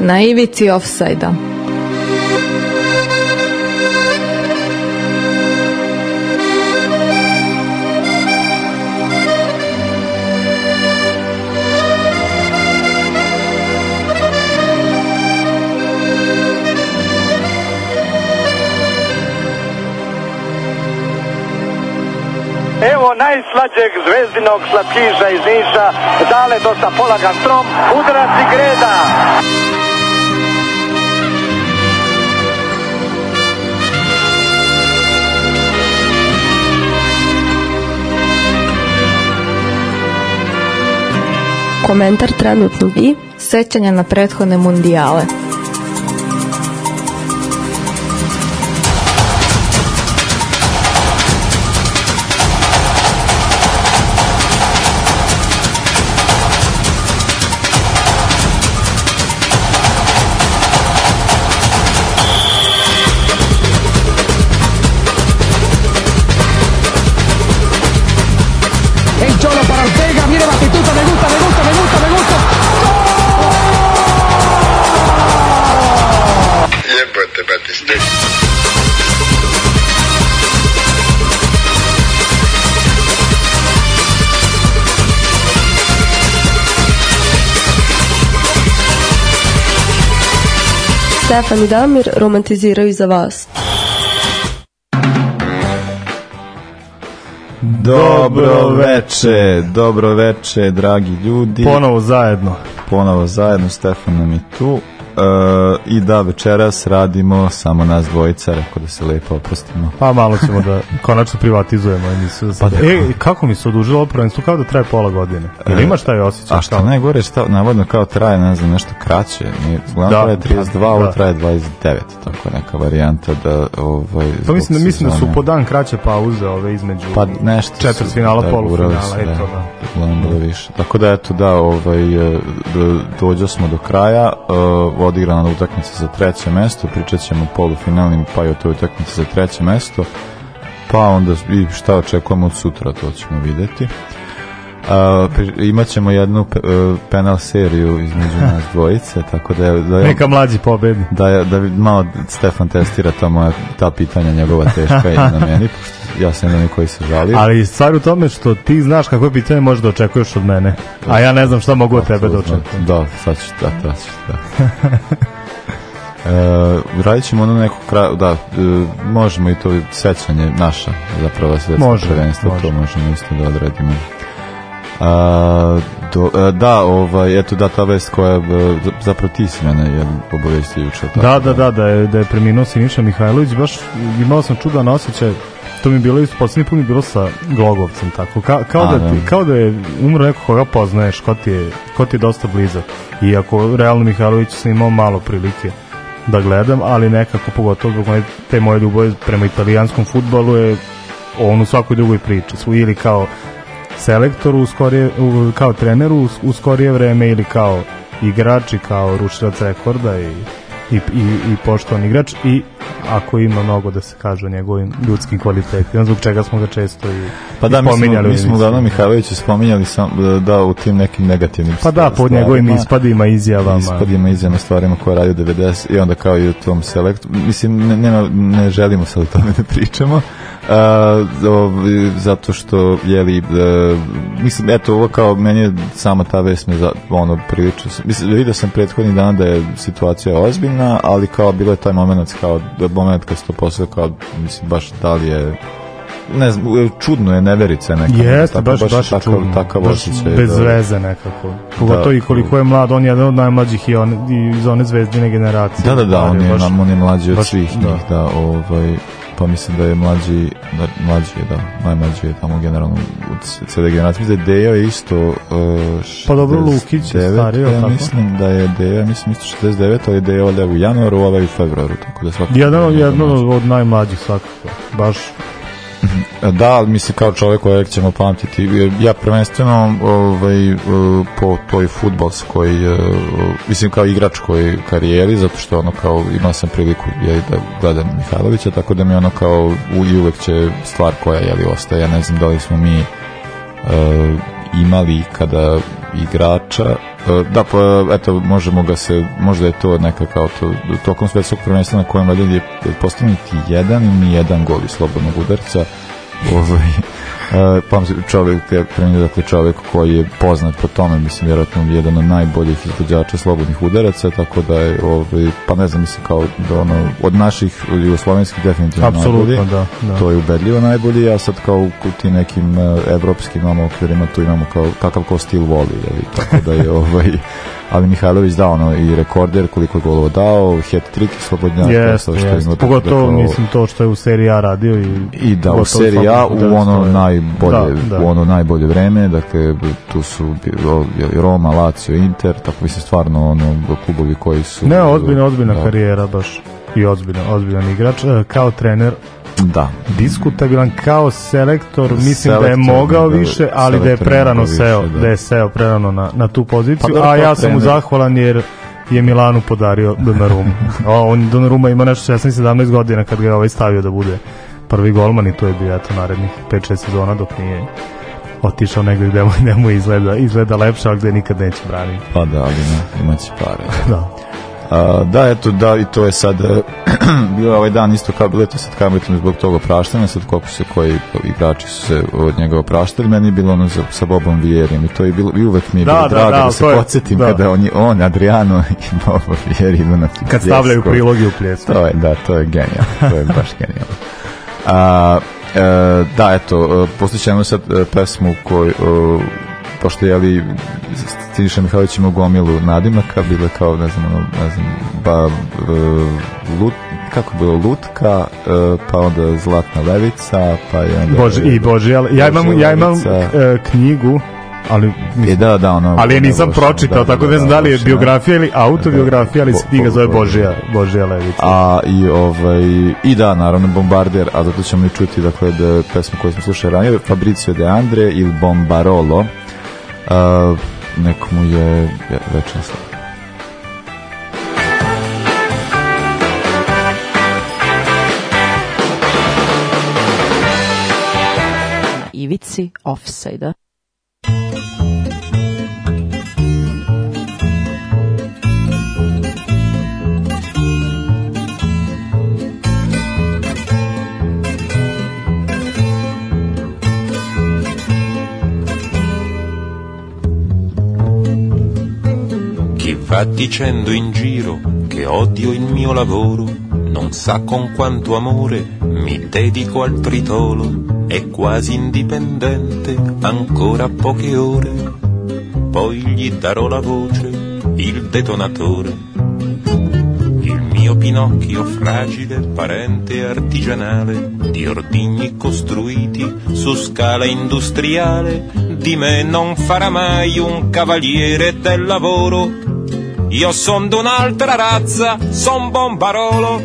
na ivici ofsajda. Evo najslađeg zvezdinog slatkiša iz Niša, dale dosta polagan strom, udarac i greda. komentar trenutnog i sećanja na prethodne mundijale. Stefan i Damir romantiziraju za vas. Dobro veče, dobro veče, dragi ljudi. Ponovo zajedno. Ponovo zajedno, Stefan nam je tu. Uh, i da večeras radimo samo nas dvojica, rekao da se lepo opustimo. Pa malo ćemo da konačno privatizujemo emisiju. Pa, da. e, kako mi se odužilo prvenstvo, kao da traje pola godine. E, Ili imaš taj osjećaj? A što najgore, šta, navodno kao traje, ne znam, nešto kraće. Mi, Uglavnom da, traje 32, da. ovo traje 29, tako neka varijanta da... Ovaj, pa mislim, da, mislim da su po dan kraće pauze ove između pa, nešto četvrt finala, da, polufinala, da, eto da. da. Uglavnom da više. Tako da, eto da, ovaj, e, da, dođo smo do kraja, uh, odigrana utakmica za treće mesto, pričat ćemo o polufinalnim pa i o toj utakmici za treće mesto, pa onda i šta očekujemo od sutra, to ćemo videti. Uh, imaćemo jednu pe, uh, penal seriju između nas dvojice, tako da da je neka mlađi pobedi. Da da je, malo Stefan testira ta moja ta pitanja njegova teška i na meni, pošto ja sam jedan koji se žali. Ali stvar u tome što ti znaš kakve pitanje možeš da očekuješ od mene, a ja ne znam šta mogu od tebe da očekujem. Da, sad ću, da, da, da. E, radit ćemo ono neko kraj, da, e, možemo i to sećanje naša, zapravo sve može, prvenstvo, može. to možemo isto da odradimo. A, e, Do, da, ovaj, eto da ta vest koja zapravo ti si mene jel, obavesti juče. Tako, da, da, da, da je, da je preminuo Siniša Mihajlović, baš imao sam čudan osjećaj, to mi bilo isto, poslednji put mi bilo sa Glogovcem, tako, Ka, kao, A, da, ti, kao da je umro neko koga poznaješ, ko ti je, ko ti je dosta blizak. Iako, realno Mihajlović sam imao malo prilike da gledam, ali nekako, pogotovo zbog te moje ljubavi prema italijanskom futbalu je on u svakoj drugoj priči, ili kao selektoru u skorije, kao treneru u, skorije vreme ili kao igrač i kao rušilac rekorda i i, i, i poštovan igrač i ako ima mnogo da se kaže o njegovim ljudskim kvalitetima, zbog čega smo ga često i, pa da, i Mi smo, mi smo uglavnom Mihajlovića spominjali sam, da, da, u tim nekim negativnim Pa da, po njegovim ispadima, izjavama. Ispadima, izjavama, stvarima koje radio 90 i onda kao i u tom selektu. Mislim, ne, nema, ne želimo sad o tome da pričamo, a, ovaj, zato što je li e, mislim eto ovo kao meni sama ta vest me za, ono prilično mislim video sam prethodni dan da je situacija ozbiljna ali kao bilo je taj momenat kao moment kad se to posle kao mislim baš da li je ne znam, e, čudno je neverice nekako. Jeste, tako, baš, baš, baš takav, čudno. Takav baš bez da, veze nekako. Pogotovo da, i koliko je mlad, on je jedan od najmlađih i on, iz one zvezdine generacije. Da, da, da, on je, baš, on je mlađi od baš, svih njih, da, da ovaj, pa mislim da je mlađi, da, mlađi je, da, najmlađi je tamo generalno u CD generaciji. Mislim da je Dejo isto uh, Pa dobro, Lukić je stario, tako? mislim da je Deja, mislim isto 69, ali je Dejo valjda u januaru, ovaj u februaru, tako da svakako... Jedan, da jedan od najmlađih svakako, baš Da, mi se kao čovjek kojeg ćemo pamtiti. Ja prvenstveno ovaj, po toj futbalskoj, eh, mislim kao igračkoj karijeri, zato što ono kao imao sam priliku je da gledam Mihajlovića, tako da mi ono kao i uvek će stvar koja je li ostaje. Ja ne znam da li smo mi uh, imali kada igrača. E, da, pa eto, možemo ga se, možda je to neka kao to, tokom svetskog prvenstva na kojem valjda je postavljati jedan ili jedan gol iz slobodnog udarca. Ovaj, E, pamti čovek, da, dakle čovjek koji je poznat po tome, mislim, vjerojatno jedan od najboljih izvođača slobodnih udaraca, tako da je, ovaj, pa ne znam, mislim, kao da ono, od naših jugoslovenskih definitivno Absolutno, najbolji, da, da. to je ubedljivo najbolji, a sad kao u ti nekim uh, evropskim ono, okvirima tu imamo kao, kakav kao stil voli, jeli, tako da je, ovaj, ali Mihajlović dao ono i rekorder koliko je golova dao, hat-trick i slobodnjak yes, što yes. Da pogotovo dakle, mislim to što je u seriji A radio i, i da u seriji A u ono najbolje, da, da. u ono najbolje vreme, dakle tu su Roma, Lazio, Inter, tako bi se stvarno ono, klubovi koji su... Ne, ozbiljna, ozbiljna da. karijera baš i ozbiljan, ozbiljan igrač. E, kao trener da. diskutabilan kao selektor, mislim selektor, da je mogao da, više, ali da je prerano više, seo, da. da je seo prerano na, na tu poziciju, pa, da, a ja sam mu zahvalan jer je Milanu podario Donnarumma. on Donnarumma ima nešto 16-17 godina kad ga je ovaj stavio da bude prvi golman i to je bio eto narednih 5-6 sezona dok nije otišao negde gde mu, gde mu izgleda, izgleda lepše, a gde nikad neće braniti. Pa da, ali ne, imaće pare. da. A, da, eto, da, i to je sad, bio ovaj dan isto kao, bilo to sad Hamilton zbog toga opraštanja, sad koliko se koji igrači su se od njega opraštali, meni je bilo ono za, sa Bobom Vijerim i to je bilo, i uvek mi je da, bilo da, drago da, da se je, podsjetim da. kada on, on, Adriano i Bobo Vijeri idu na Kad pljesku. stavljaju prilogi u pljesku. To je, da, to je genijalno, to je baš genijalno. A, e, da, eto, e, poslušajmo sad e, pesmu koju, o, e, pošto je ali Stiniša Mihajlović imao gomilu nadimaka, bile kao, ne znam, ne znam, ba, lut, kako je bilo lutka, pa onda zlatna levica, pa je onda Bože i Bože, ja, ja imam ja imam knjigu ali mislim, e, da, da, ono, ali ja nisam pročitao, da, tako da ne znam da, da li je da. biografija ili autobiografija, ali se knjiga zove Božija, Božija Levica. A i ovaj i da, naravno Bombarder, a zato ćemo i čuti dakle da pesmu koju smo slušali ranije, Fabrizio De Andre ili Bombarolo. Uh, nekomu je ja, večna slava. Ivici Offside-a. va dicendo in giro che odio il mio lavoro, non sa con quanto amore mi dedico al tritolo, è quasi indipendente, ancora poche ore, poi gli darò la voce, il detonatore. Il mio Pinocchio fragile, parente artigianale, di ordigni costruiti su scala industriale, di me non farà mai un cavaliere del lavoro, io son d'un'altra razza, son bombarolo.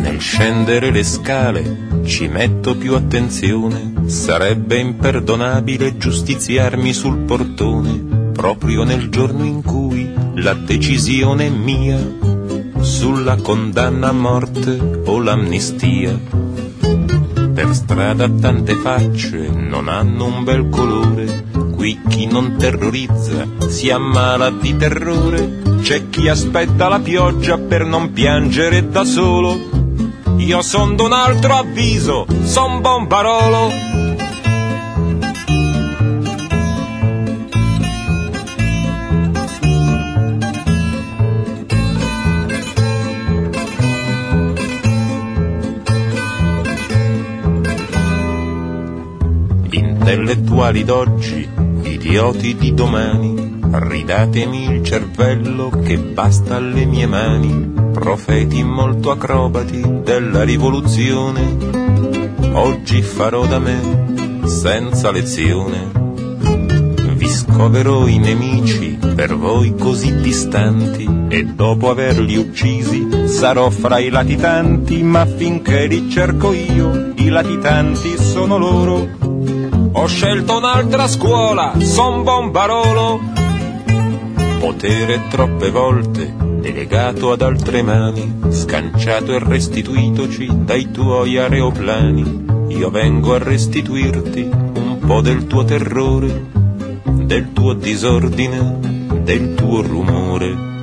Nel scendere le scale ci metto più attenzione, sarebbe imperdonabile giustiziarmi sul portone, proprio nel giorno in cui la decisione è mia, sulla condanna a morte o l'amnistia. Per strada tante facce non hanno un bel colore, qui chi non terrorizza si ammala di terrore, c'è chi aspetta la pioggia per non piangere da solo. Io son d'un altro avviso, son buon bombarolo. Intellettuali d'oggi idioti di domani, ridatemi il cervello che basta alle mie mani, profeti molto acrobati della rivoluzione. Oggi farò da me, senza lezione. Vi scoverò i nemici per voi così distanti e dopo averli uccisi sarò fra i latitanti, ma finché li cerco io, i latitanti sono loro ho scelto un'altra scuola, son bombarolo. Potere troppe volte delegato ad altre mani, scanciato e restituitoci dai tuoi aeroplani. Io vengo a restituirti un po' del tuo terrore, del tuo disordine, del tuo rumore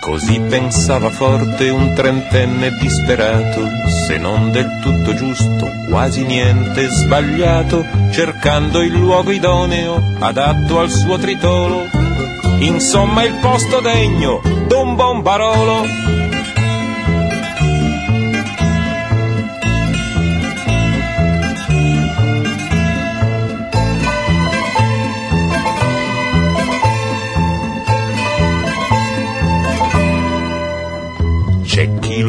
Così pensava forte un trentenne disperato, se non del tutto giusto, quasi niente sbagliato, cercando il luogo idoneo, adatto al suo tritolo. Insomma il posto degno, d'un buon barolo.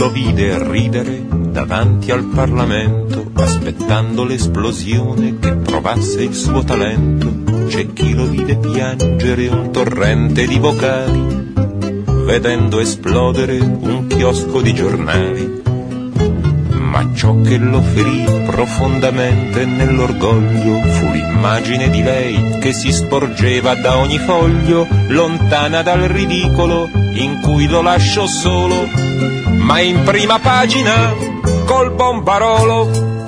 lo vide ridere davanti al Parlamento, aspettando l'esplosione che provasse il suo talento. C'è chi lo vide piangere un torrente di vocali, vedendo esplodere un chiosco di giornali. Ma ciò che lo ferì profondamente nell'orgoglio fu l'immagine di lei che si sporgeva da ogni foglio, lontana dal ridicolo in cui lo lasciò solo ma in prima pagina col bombarolo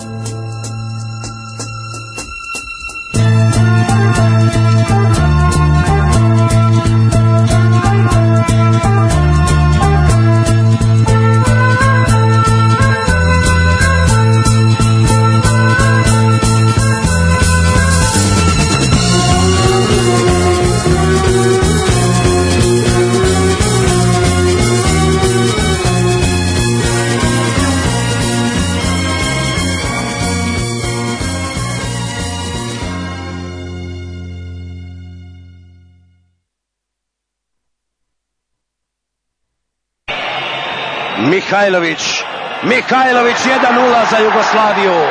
Mihajlović. Mihajlović 1-0 za Jugoslaviju.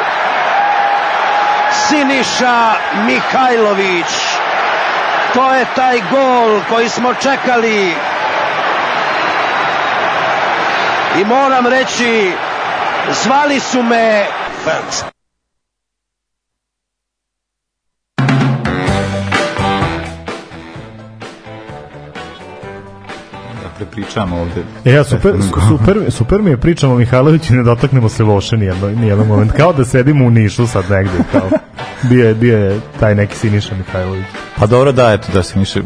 Siniša Mihajlović. To je taj gol koji smo čekali. I moram reći, zvali su me... Fans. Dakle, pričamo ovde. E, ja, super, super, super mi je pričamo Mihajloviću i ne dotaknemo se Voše nijedno, nijedan moment. Kao da sedimo u Nišu sad negde. Kao. Bio, je, taj neki Siniša Mihajlović. Pa dobro, da, eto, da Siniša e,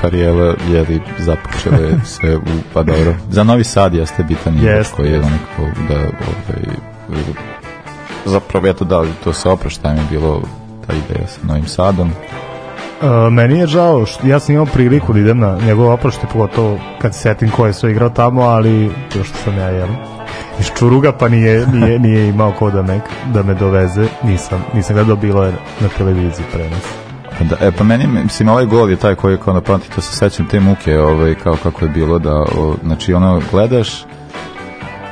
karijela je li započela se u, pa dobro. Za Novi Sad jeste bitan yes. koji je onako da ovaj, e, zapravo eto da to sa oproštajem je bilo ta ideja sa Novim Sadom Uh, meni je žao što ja sam imao priliku da idem na njegov oprošti, pogotovo kad setim ko je sve igrao tamo, ali to što sam ja jel iz Čuruga, pa nije, nije, nije imao ko da me, da me doveze, nisam, nisam gledao, bilo je na televiziji prenos. Da, e, pa meni, mislim, ovaj gol je taj koji je kao na pamti, to se sećam te muke, ovaj, kao kako je bilo da, o, znači, ono, gledaš,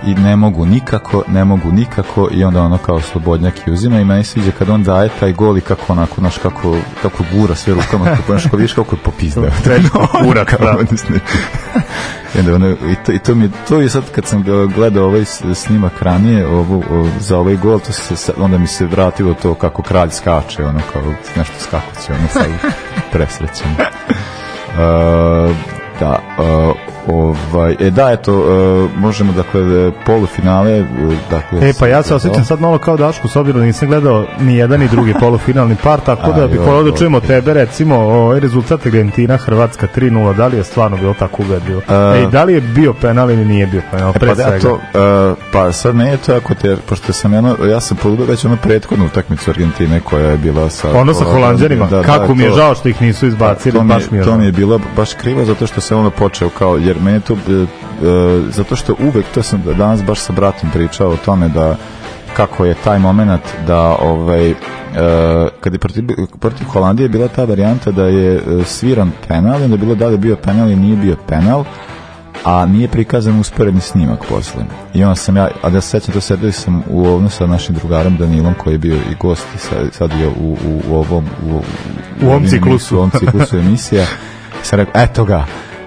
i ne mogu nikako, ne mogu nikako i onda ono kao slobodnjak i uzima i meni sviđa kad on daje taj gol i kako onako, znaš, kako, kako gura sve rukama, kako, znaš, kako vidiš kako je popizdao. Treško kurak, da. I, onda ono, i, to, i to, mi je, to je sad kad sam gledao ovaj snimak ranije ovo, o, za ovaj gol, to se, onda mi se vratilo to kako kralj skače, ono kao nešto skakuće, ono sad presrećeno. Uh, da, uh, Ovaj, e da, eto, e, možemo dakle e, polu polufinale. E, dakle, e, pa ja se da. osjećam sad malo kao Dašku, s obzirom da nisam gledao ni jedan ni drugi polufinalni par, tako da bih volao da čujemo tebe, recimo, o, ovaj, rezultat Argentina, Hrvatska 3-0, da li je stvarno bilo tako ubedljivo? Uh, e, e da li je bio penal ili nije bio penal, e, pa pre pa, svega? To, uh, pa sad ne je to ako te, pošto sam jedno, ja sam pogledao već onu prethodnu utakmicu Argentine koja je bila sa... Ono sa Holandjanima, da, da kako da, mi je to, žao što ih nisu pa, izbacili, to, to baš mi je, To mi je bilo baš krivo, zato što sam ono počeo kao, jer meni to E, zato što uvek, to sam danas baš sa bratom pričao o tome da kako je taj moment da ovaj e, kad je protiv, protiv Holandije bila ta varijanta da je e, sviran penal, onda je bilo da li je bio penal ili nije bio penal, a nije prikazan usporedni snimak posle. I onda sam ja, a da se sećam, to sedeli sam u ovnu sa našim drugarom Danilom koji je bio i gost i sad, sad je u, u, u ovom u, u, u ovom ciklusu, u ovom ciklusu emisija. I sam rekao, eto ga,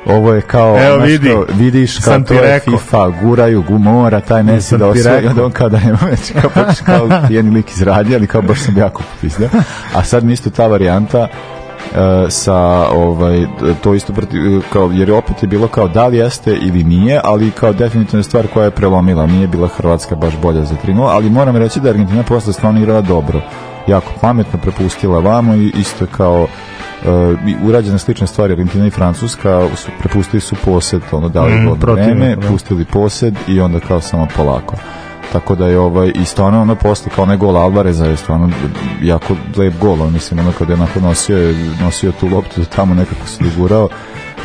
Ovo je kao Evo, ono vidi, što vidiš kao to je rekao. FIFA, guraju, gumora, taj Messi da osvoji, onda on kao da je već kao počeš kao jedan lik iz radnje, ali kao baš sam jako popizdao. A sad mi isto ta varijanta e, sa ovaj to isto proti, kao jer opet je bilo kao da li jeste ili nije, ali kao definitivna stvar koja je prelomila, nije bila Hrvatska baš bolja za 3 ali moram reći da Argentina posle stvarno igrala dobro. Jako pametno prepustila vamo i isto kao Uh, urađene slične stvari Argentina i Francuska su, prepustili su posed ono dali mm, vreme, da. pustili posed i onda kao samo polako tako da je ovaj i stvarno ono posle kao onaj gol Alvareza je stvarno jako lep gol on mislim ono kada je onako nosio, nosio tu loptu tamo nekako se dogurao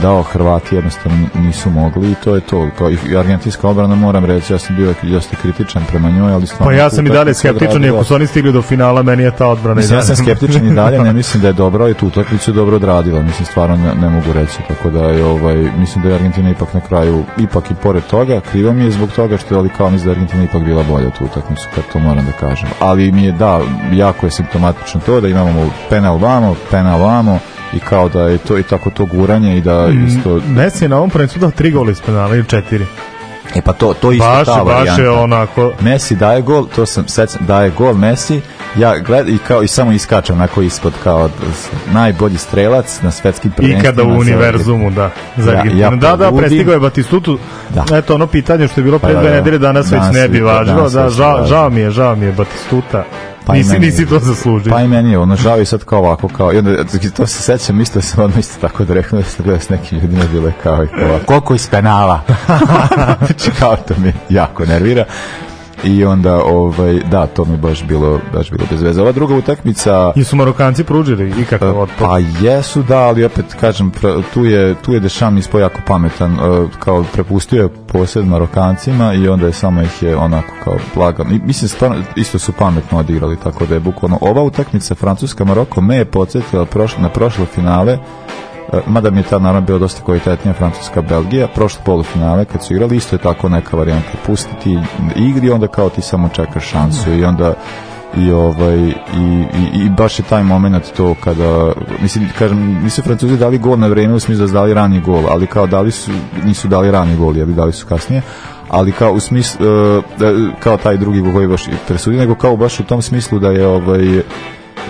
dao Hrvati jednostavno nisu mogli i to je to. Kao pa i argentinska obrana moram reći, ja sam bio dosta kritičan prema njoj, ali stvarno... Pa ja sam i dalje skeptičan, iako su oni stigli do finala, meni je ta odbrana mislim, i dalje. Ja sam skeptičan i dalje, ne mislim da je dobro, ali tu utakmicu dobro odradila, mislim stvarno ne, ne, mogu reći, tako da je ovaj, mislim da je Argentina ipak na kraju, ipak i pored toga, krivo mi je zbog toga što je ali kao mislim da je Argentina ipak bila bolja tu utakmicu, kad to moram da kažem. Ali mi je da, jako je simptomatično to da imamo penal vamo, penal vamo, i kao da je to i tako to guranje i da mm, isto... Messi je na ovom prvenstvu dao tri gola iz penala ili četiri. E pa to, to isto baš, ta varijanta. Baš je onako... Messi daje gol, to sam, sad daje gol Messi, ja gled, i kao i samo iskačem onako ispod kao najbolji strelac na svetskim prvenstvima. Ikada u univerzumu, da. Za ja, ja da, da, prestigao je Batistutu. Da. Eto, ono pitanje što je bilo pa pre da, dve da, nedelje, danas, danas već ne bi važilo. Da, žao, žao mi je, žao mi je Batistuta. Pa nisi, meni, nisi to zaslužio. Pa i meni je, ono, žao i sad kao ovako, kao, i onda, to se sećam, isto sam odmah isto tako da rekao, da sam gledao s nekim ljudima, bilo kao i kao, koliko iz penala? Znači, kao to mi jako nervira i onda ovaj da to mi baš bilo baš bilo bez veze ova druga utakmica i su Marokanci pružili ikakav e, otpor pa jesu da ali opet kažem tu je tu je Dešam ispo jako pametan e, kao prepustio je posed Marokancima i onda je samo ih je onako kao lagano i mislim stvarno isto su pametno odigrali tako da je bukvalno ova utakmica Francuska Maroko me je podsjetila na prošle finale E, mada mi je ta naravno bila dosta kvalitetnija Francuska Belgija, prošle polufinale kad su igrali, isto je tako neka varijanta pustiti igri, onda kao ti samo čekaš šansu i onda i ovaj i, i, i baš je taj momenat to kada mislim kažem nisu Francuzi dali gol na vreme u smislu da dali rani gol, ali kao dali su nisu dali rani gol, jeli dali su kasnije ali kao u smislu e, da, kao taj drugi gol koji baš presudio nego kao baš u tom smislu da je ovaj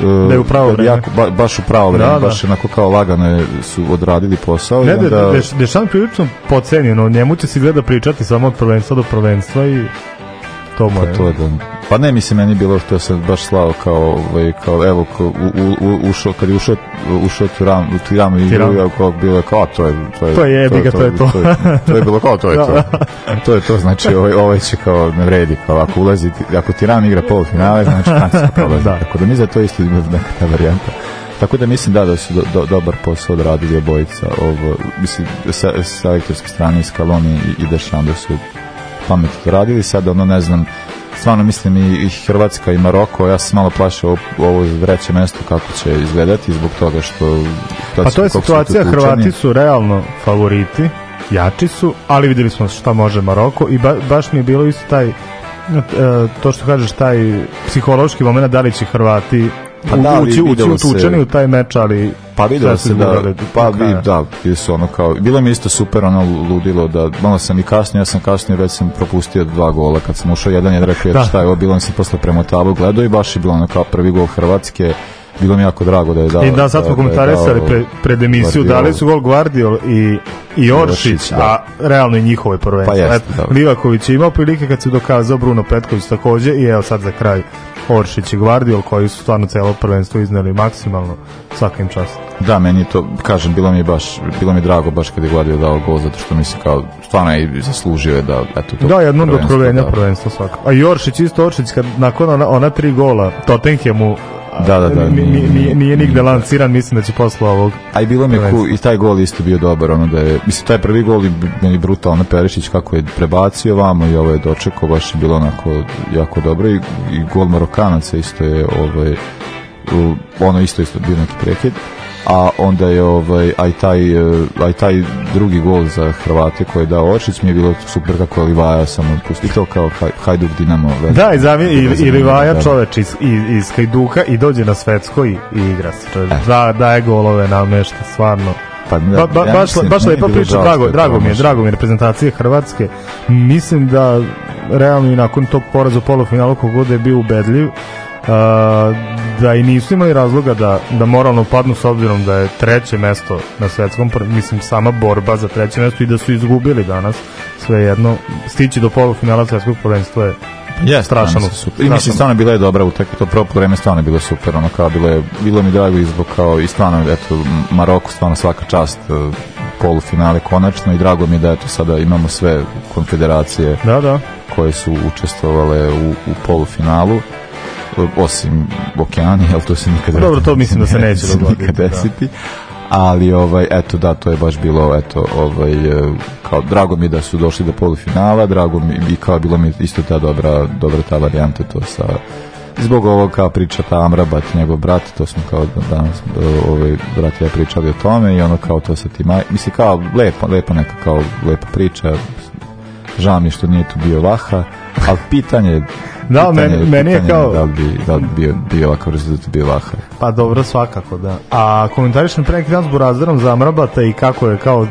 da uh, je u pravo vreme. Jako, ba, baš u pravo vreme, da, da. baš onako kao lagano su odradili posao. Ne, i onda... Dešan prilično pocenjeno, njemu će se gleda pričati samo od prvenstva do prvenstva i to mu Pa, to, da. pa ne, mislim, meni bilo što sam baš slao kao, ovaj, kao evo, kao, u, u, ušao, kad je ušao, ušao tiram, u tiramu i tiram. druga, kao bilo je kao, to je, to je, to je, jebiga, to, to, je to. To je, to je bilo kao, to je da. to. To je to, znači, ovaj, ovaj će kao, ne vredi, kao, ako ulazi, ako ti ram igra polufinale, znači, Francuska prolazi. da. Tako da mi za to isto ima neka ta varijanta. Tako da mislim da da su do, do, dobar posao odradili obojica, ovo, mislim, sa, sa elektorske strane Iskaloni i, i Dešan da su pameti radili sad, ono ne znam, stvarno mislim i, i Hrvatska i Maroko, ja se malo plašio ovo vreće mesto kako će izgledati zbog toga što... Da pa to je situacija, Hrvati su realno favoriti, jači su, ali videli smo šta može Maroko i ba, baš mi je bilo isto taj e, to što kažeš taj psihološki moment da li će Hrvati pa da, ući, ući utučeni u taj meč, ali Pa vidio se da, pa vi, da, bili su ono kao, bilo mi isto super ono ludilo da, malo sam i kasnije, ja sam kasnije već sam propustio dva gola kad sam ušao, jedan je da rekao, da. šta je ovo, bilo mi se posle premotavao, gledao i baš je bilo ono kao prvi gol Hrvatske, bilo mi jako drago da je dao. I da, sad smo da, da komentarisali da pre, pred emisiju, dali su gol Guardiol i, i Oršić, da. a realno i njihove prvenstvo. Pa jest, da. Livaković je imao prilike kad se dokazao Bruno Petković takođe i evo sad za kraj Oršić i Gvardijol koji su stvarno celo prvenstvo izneli maksimalno svakim čast. Da, meni je to, kažem, bilo mi je baš, bilo mi je drago baš kad je Gvardijol dao gol, zato što mislim kao, stvarno je zaslužio je da, eto, to Da, jedno od otkrovenja da. prvenstva svako. A i Oršić, isto Oršić, kad nakon ona, ona tri gola Tottenhamu da, da, da. Nije, nije nigde lanciran, mislim da će posle ovog. A i bilo mi ku, i taj gol isto bio dobar, ono da je, mislim, taj prvi gol je meni brutalno Perišić kako je prebacio vamo i ovo je dočekao, baš je bilo onako jako dobro i, i gol Marokanaca isto je ovaj, ono isto isto bio neki prekid a onda je ovaj, aj, taj, e, aj taj drugi gol za Hrvate koji je dao Oršić mi je bilo super kako Livaja samo pusti to kao Hajduk Dinamo već. da i, zami, i, i Livaja da. čoveč iz, iz Hajduka i dođe na svetsko i, i igra se čoveč. E. da, daje golove na namešta stvarno pa, ba, ba, ja baš, baš lepa priča, drago, drago mi je, drago mi je reprezentacija Hrvatske. Mislim da realno i nakon tog poraza u polufinalu kogod da je bio ubedljiv, da i nisu imali razloga da, da moralno padnu s obzirom da je treće mesto na svetskom, mislim sama borba za treće mesto i da su izgubili danas svejedno, stići do polufinala svetskog prvenstva je Yes, pa super. I mislim stvarno bila je dobra utakmica, to prvo vreme stvarno je bilo super, ono kao bilo je bilo mi drago izbog kao i stvarno eto Maroko stvarno svaka čast e, polufinale konačno i drago mi je da eto sada imamo sve konfederacije da, da. koje su učestvovale u, u polufinalu osim okeani, jel to se nikada... Dobro, to mislim da se neće dogoditi. Nikad da. desiti. ali ovaj eto da to je baš bilo eto ovaj e, kao drago mi da su došli do polufinala drago mi i kao bilo mi isto ta dobra dobra ta varijanta to sa zbog ovog kao priča ta Amrabat njegov brat to smo kao danas ovaj brat ja pričali o tome i ono kao to sa tima mislim kao lepo lepo neka kao lepa priča Žao mi što nije tu bio Vaha, ali pitanje da, pitanje, meni, meni je kao... Da li bi, da li bio, bio ovakav rezultat bio Vaha? Pa dobro, svakako, da. A komentariš mi pre neki dan s Burazdarom za Amrabata i kako je kao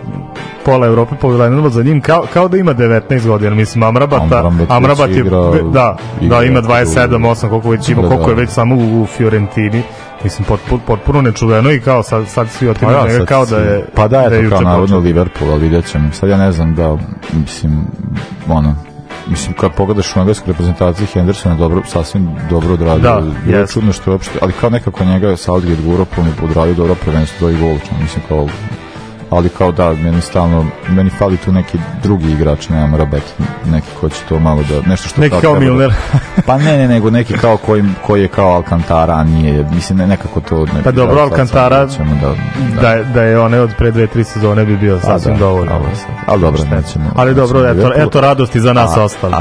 pola Evrope povjelenilo za njim, kao, kao da ima 19 godina, mislim, Amrabata, Amrabat, Amrabat je, igrao, da, igrao, da, ima 27, 8, koliko, već ima, koliko je da. već samo u, u Fiorentini Mislim, potpuno, potpuno nečuveno i kao sad, sad svi pa otimaju pa ja, njega kao da je... Pa da, da je da to kao navodno Liverpool, ali videćemo Sad ja ne znam da, mislim, ono, mislim kad pogledaš u engleskoj reprezentaciji Hendersona dobro sasvim dobro odradio. Da, Bilo čudno što je uopšte, ali kao nekako njega Southgate gura puno pa odradio dobro prvenstvo i gol, mislim kao ali kao da, meni stalno, meni fali tu neki drugi igrač, ne znam, Rabet, neki ko će to malo da, nešto što... Neki kao da- Milner. pa ne, ne, nego neki kao koji, koji je kao Alcantara, a nije, mislim, ne, nekako to... Ne pa dobro, Alcantara, da, da, da, da je one od pre dve, tri sezone bi bio pa sasvim da, dovoljno. Ali, ali dobro, nećemo. Ali dobro, nećemo da eto, eto radosti za nas ostali.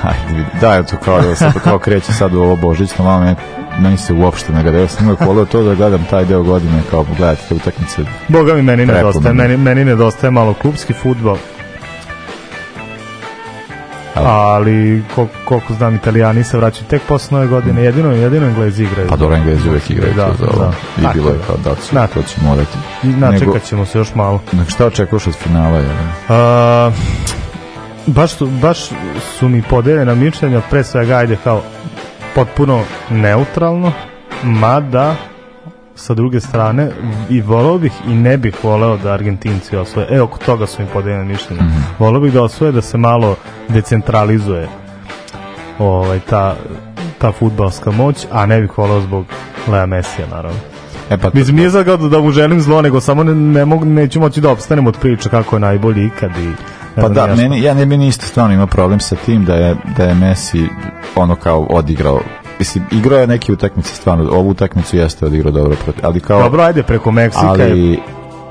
da, eto, kao, da, sad, kao kreće sad u ovo Božićno, malo neko meni se uopšte ne gleda. Ja sam uvek voleo to da gledam taj deo godine kao pogledati te utakmice. Boga mi meni nedostaje, meni, meni nedostaje malo klubski futbal. Ali koliko, koliko znam Italijani se vraćaju tek posle nove godine. Mm. Jedino jedino Englezi igraju. Pa dobro Englezi uvek igraju da, za ovo. Da. I bilo je kao da su, da. to će morati. Načekat ćemo se još malo. Nek šta očekuješ od finala? Ja? A, baš, su, baš su mi podeljena mišljenja, pre svega ajde kao potpuno neutralno, mada sa druge strane i voleo bih i ne bih voleo da Argentinci osvoje. E, oko toga su im podeljene mišljenja. Mm -hmm. Voleo bih da osvoje da se malo decentralizuje ovaj, ta, ta futbalska moć, a ne bih voleo zbog Lea Mesija, naravno. E pa Mislim, nije sad da, da mu želim zlo, nego samo ne, ne mogu, neću moći da obstanem od priča kako je najbolji ikad i Pa da, meni, ja ne bi isto stvarno imao problem sa tim da je, da je Messi ono kao odigrao mislim, igrao je neke utakmice stvarno, ovu utakmicu jeste odigrao dobro protiv, ali kao... Dobro, ajde preko Meksika ali,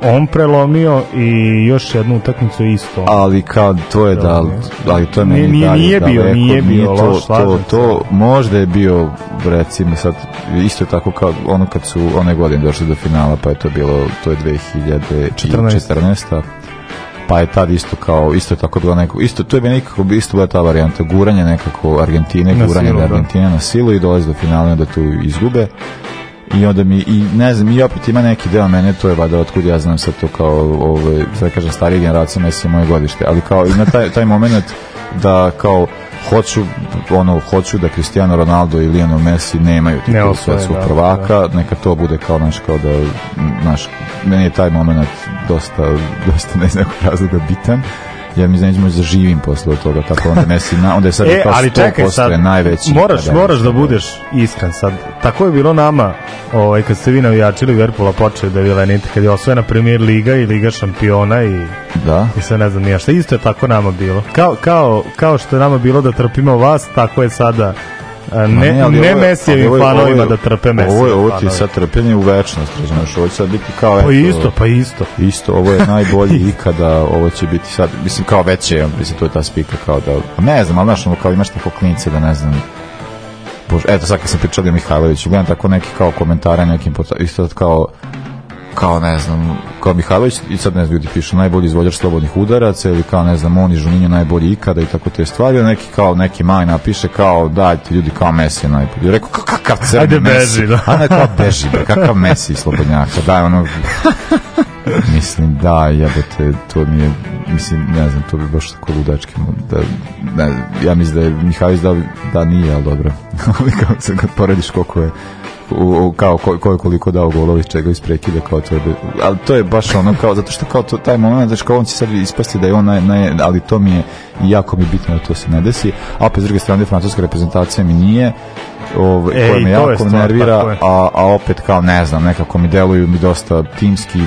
on prelomio i još jednu utakmicu isto. Ali kao to je da, ali to je meni nije, dalje, nije bio, daleko, nije bio nije to, loš, to, to, možda je bio recimo sad isto tako kao ono kad su one godine došli do finala, pa je to bilo to je 2014. 14 pa je tad isto kao isto tako bilo neko isto to je bi nekako bi isto bila ta varijanta guranje nekako Argentine na guranje silu, da Argentina na silu i dolazi do finala da tu izgube i onda mi i ne znam i opet ima neki deo mene to je valjda otkud ja znam sad to kao ovaj sve kažem starije generacije Messi moje godište ali kao i na taj taj momenat da kao hoću ono hoću da Cristiano Ronaldo i Lionel Messi nemaju titulu ne svetskog da, prvaka, da, neka to bude kao naš kao da naš meni je taj momenat dosta dosta ne znam razloga bitan ja mi znači da, da živim posle od toga, tako onda nesi, na, onda je sad e, to ali čekaj, sad, najveći. Moraš, moraš da budeš iskan sad. Tako je bilo nama, ovaj, kad ste vi navijači Liverpoola počeli da vilenite, kad je osvojena premier liga i liga šampiona i, da. i sve ne znam nija šta. Isto je tako nama bilo. Kao, kao, kao što je nama bilo da trpimo vas, tako je sada ne, ne, ne Mesijevim fanovima da trpe Mesija. Ovo je, ovo ti sad trpenje u večnost, razumeš, ovo će sad biti kao... Pa isto, pa isto. Isto, ovo je najbolji ikada, ovo će biti sad, mislim, kao veće, je, mislim, to je ta spika kao da... A pa Ne znam, ali znaš, ono, kao imaš tako klince da ne znam, Bože, eto sad kad sam pričao o Mihajloviću, gledam tako neki kao komentare nekim, isto kao kao ne znam, kao Mihajlović i sad ne znam, ljudi pišu najbolji izvođač slobodnih udaraca ili kao ne znam, on i Žuninja najbolji ikada i tako te stvari, neki kao neki maj napiše kao dajte ljudi kao Messi najbolji. Rekao kao kakav crni Ajde Messi. beži, da. ne kao beži, da, kakav Messi slobodnjaka. Daj ono mislim da jebote to mi je mislim ne znam to bi baš tako ludački da ne, ja mislim da je Mihajlović da, da nije al dobro ali kako se kad porediš koliko je u, kao ko, ko je koliko dao golova iz čega isprekida kao to je, ali to je baš ono kao zato što kao to, taj moment znači kao on će sad ispasti da je on naj, naj, ali to mi je jako mi bitno da to se ne desi a opet s druge strane francuska reprezentacija mi nije ovaj, e, koja me jako stvar, nervira a, a opet kao ne znam nekako mi deluju mi dosta timski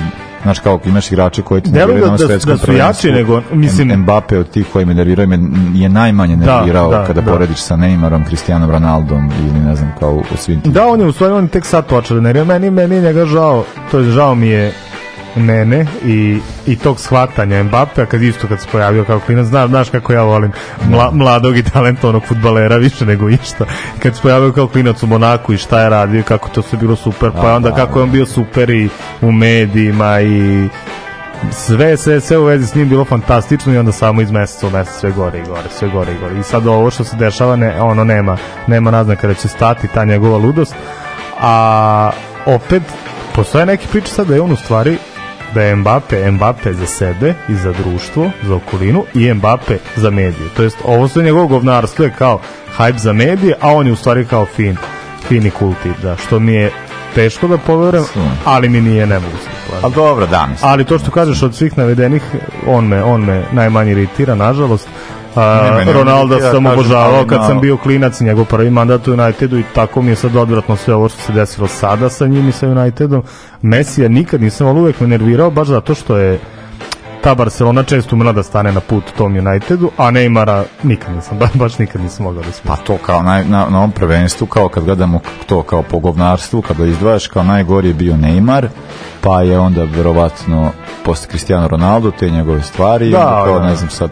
Znaš kao imaš igrače koji ti nerviraju na da- svetskom da, da jači nego, mislim... Mbappe od tih koji me nerviraju me je najmanje da, nervirao da, da, kada da. porediš sa Neymarom, Cristianom Ronaldom ili ne znam kao u svim tim. Da, on je u stvari on tek sad počeo da nervira. Meni, meni njega žao, to je žao mi je Nene i, i tog shvatanja Mbappe, kad isto kad se pojavio kao klinac, zna, znaš kako ja volim mla, mladog i talentovnog futbalera više nego išta. Kad se pojavio kao klinac u Monaku i šta je radio, kako to se bilo super, pa da, onda da, kako je da. on bio super i u medijima i sve, sve, sve u vezi s njim bilo fantastično i onda samo iz meseca u mesec sve gore i gore, sve gore i gore. I sad ovo što se dešava, ne, ono nema, nema naznaka da će stati ta njegova ludost, a opet postoje neke priče sad da je on u stvari da je Mbappe Mbappe za sebe i za društvo, za okolinu i Mbappe za medije. To jest ovo sve njegovo govnarstvo je kao hype za medije, a on je u stvari kao fin, fini kulti, da, što mi je teško da poverujem, ali mi nije ne nemoguće. Da ali dobro, da. Mislim. Ali to što kažeš od svih navedenih, on me, on me najmanje iritira, nažalost, a, Ronaldo sam obožavao kad sam bio klinac njegov prvi mandat u Unitedu i tako mi je sad odvratno sve ovo što se desilo sada sa njim i sa Unitedom Mesija nikad nisam, ali uvek me nervirao baš zato što je ta Barcelona često umela da stane na put tom Unitedu, a Neymara nikad nisam, baš nikad nisam mogao da smislim. Pa to kao na, na, na ovom prvenstvu, kao kad gledamo to kao po govnarstvu, kad ga izdvajaš, kao najgori je bio Neymar, pa je onda verovatno posle Cristiano Ronaldo te njegove stvari, da, onda kao, da. ne znam sad,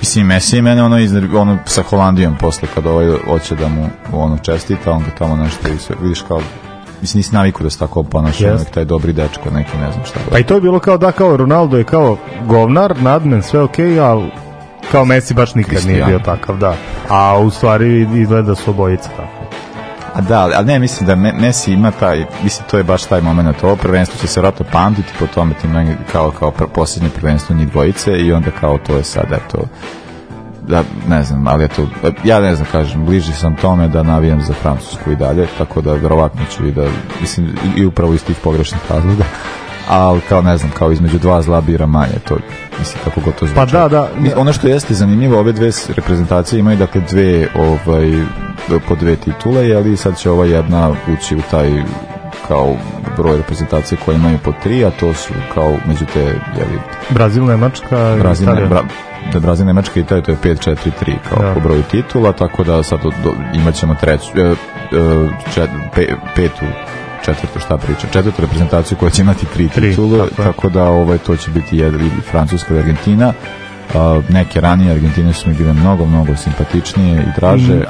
Mislim, Messi je mene ono, izner, ono sa Holandijom posle, kad ovaj hoće da mu ono čestita, on ga tamo nešto, vidiš kao mislim nisi naviku da se tako ponaša yes. taj dobri dečko neki ne znam šta da pa i to je bilo kao da kao Ronaldo je kao govnar nadmen sve okej okay, ali kao Messi baš nikad Christian. nije bio takav da a u stvari izgleda da su obojica tako A da, ali ne, mislim da Messi ima taj, mislim, to je baš taj moment. Ovo prvenstvo će se vratno pamtiti po tome, tim kao, kao posljednje prvenstvo njih dvojice i onda kao to je sada to da ne znam, ali eto, ja ne znam, kažem, bliži sam tome da navijam za Francusku i dalje, tako da verovatno ću i da, mislim, i upravo iz tih pogrešnih razloga, ali kao ne znam, kao između dva zla bira manje, to mislim kako god to pa zvuči. Pa da, da. Ono što jeste zanimljivo, ove dve reprezentacije imaju dakle dve ovaj po dve titule, ali sad će ova jedna ući u taj kao broj reprezentacije koje imaju po tri, a to su kao među te jeli, Brazil, Nemačka Brazil, i Italija. Bra, da Brazil, Nemačka i Italija to je 5 4 3 kao da. po broju titula, tako da sad do, imaćemo treću e, e, čet, pe, petu četvrto šta priča, četvrtu reprezentaciju koja će imati tri, tri titule, tako, tako da ovaj, to će biti jedli Francuska i Argentina. Uh, neke ranije Argentine su mi bile mnogo, mnogo simpatičnije i draže. Mm,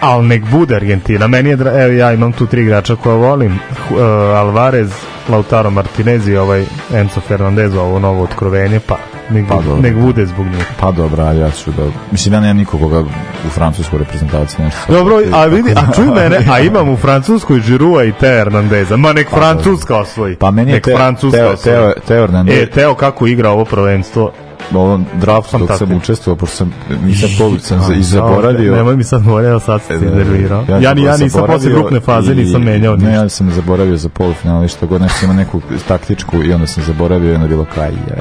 ali nek bude Argentina. Meni je, evo ja imam tu tri igrača koja volim. Uh, Alvarez, Lautaro Martinez i ovaj Enzo Fernandez, ovo novo otkrovenje, pa Nek, pa dobro. nek bude zbog nje. Pa dobro, a ja ću da... Mislim, ja nemam nikoga u francuskoj reprezentaciji. Nešto dobro, a vidi, a čuj mene, a imam u francuskoj Žirua i Teo Hernandeza. Ma nek pa, francuska osvoji. Pa meni je nek te, francuska teo, Teo, teo Hernandez. E, Teo kako igra ovo prvenstvo, ovom draftu dok sam učestvovao, pošto sam nisam kolik sam i zaboravio. Nemoj mi sad morao, sad se iznervirao. Ja, ja, ja nisam posle grupne faze i, nisam menjao ništa. Ne, ja sam zaboravio za polufinale, ništa god nešto ima neku taktičku i onda sam zaboravio i onda bilo kraj. Ja,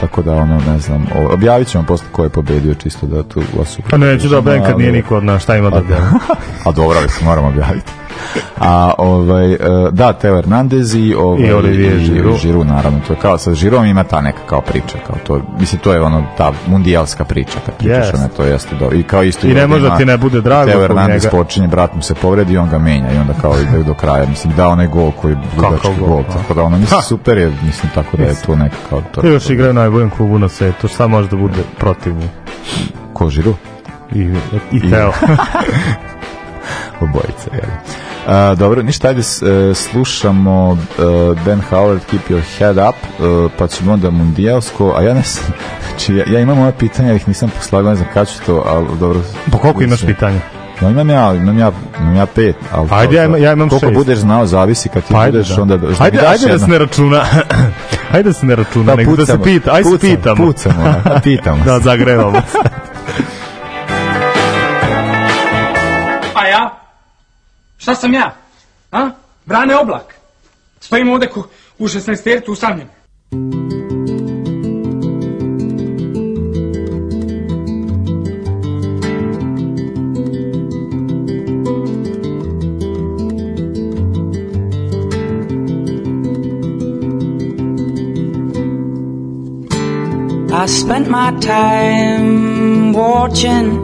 Tako da ono ne znam, objavit ćemo posle ko je pobedio čisto da tu vas Pa neću da Benka nije niko od nas, šta ima da objaviti. a dobro, ali se moramo objaviti. A ovaj e, da Teo Hernandez i ovaj I Olivier Giroud. Giroud naravno, to je kao sa Giroudom ima ta neka kao priča, kao to mislim to je ono ta mundijalska priča kad pričaš yes. ona to jeste do I kao isto I ne može da ti ne bude drago. Teo Hernandez počinje brat mu se povredi i on ga menja i onda kao ide do kraja, mislim da onaj gol koji dugački gol, gol, pa. tako da ono mislim super je, mislim tako da je to neka kao to. Ti još igra na najboljem klubu na svetu, šta može da bude protiv protivnik? Ko Giroud? I, i, i Teo. obojica, jel? Uh, dobro, ništa, ajde uh, slušamo uh, Ben Howard Keep Your Head Up, uh, pa ćemo onda mundijalsko, a ja ne znam, znači ja, ja imam ova pitanja, ih nisam poslagao, ne znam kada ću to, ali dobro. Po koliko imaš pitanja? No imam ja, imam ja, imam ja pet. Ali ajde, ja, imam, ja imam koliko šest. budeš znao, zavisi kad ti pa ajde, budeš, da. onda... Ajde, ajde da jedno. da se ne računa. ajde da se ne računa, pa da, nego pucamo, da pa se pita, ajde pucam, se pitamo. Pucamo, pitamo. da, zagrevamo se. Šta sam ja? A? Brane oblak. Stojim ovde ko, u 16 tercu usamljen. I spent my time watching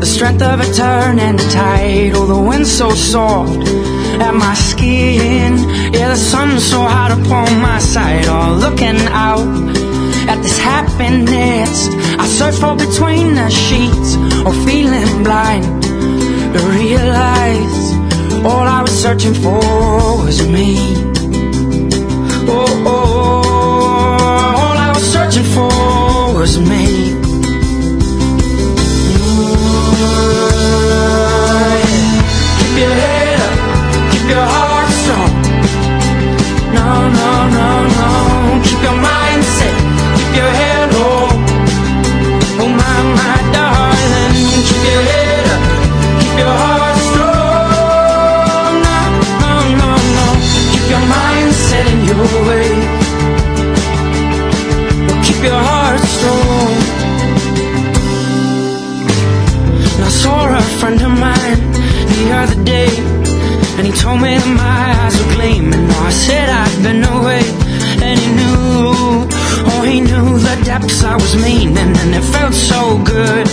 the strength of a turn and a tide. Oh, the wind's so soft at my skin. Yeah, the sun's so hot upon my side. All oh, looking out at this happiness. I search for between the sheets, or oh, feeling blind. to realize all I was searching for was me. Oh, oh, all I was searching for was me. awake. But keep your heart strong. And I saw a friend of mine the other day, and he told me that my eyes were gleaming. I said I'd been away, and he knew, oh, he knew the depths I was meaning, and it felt so good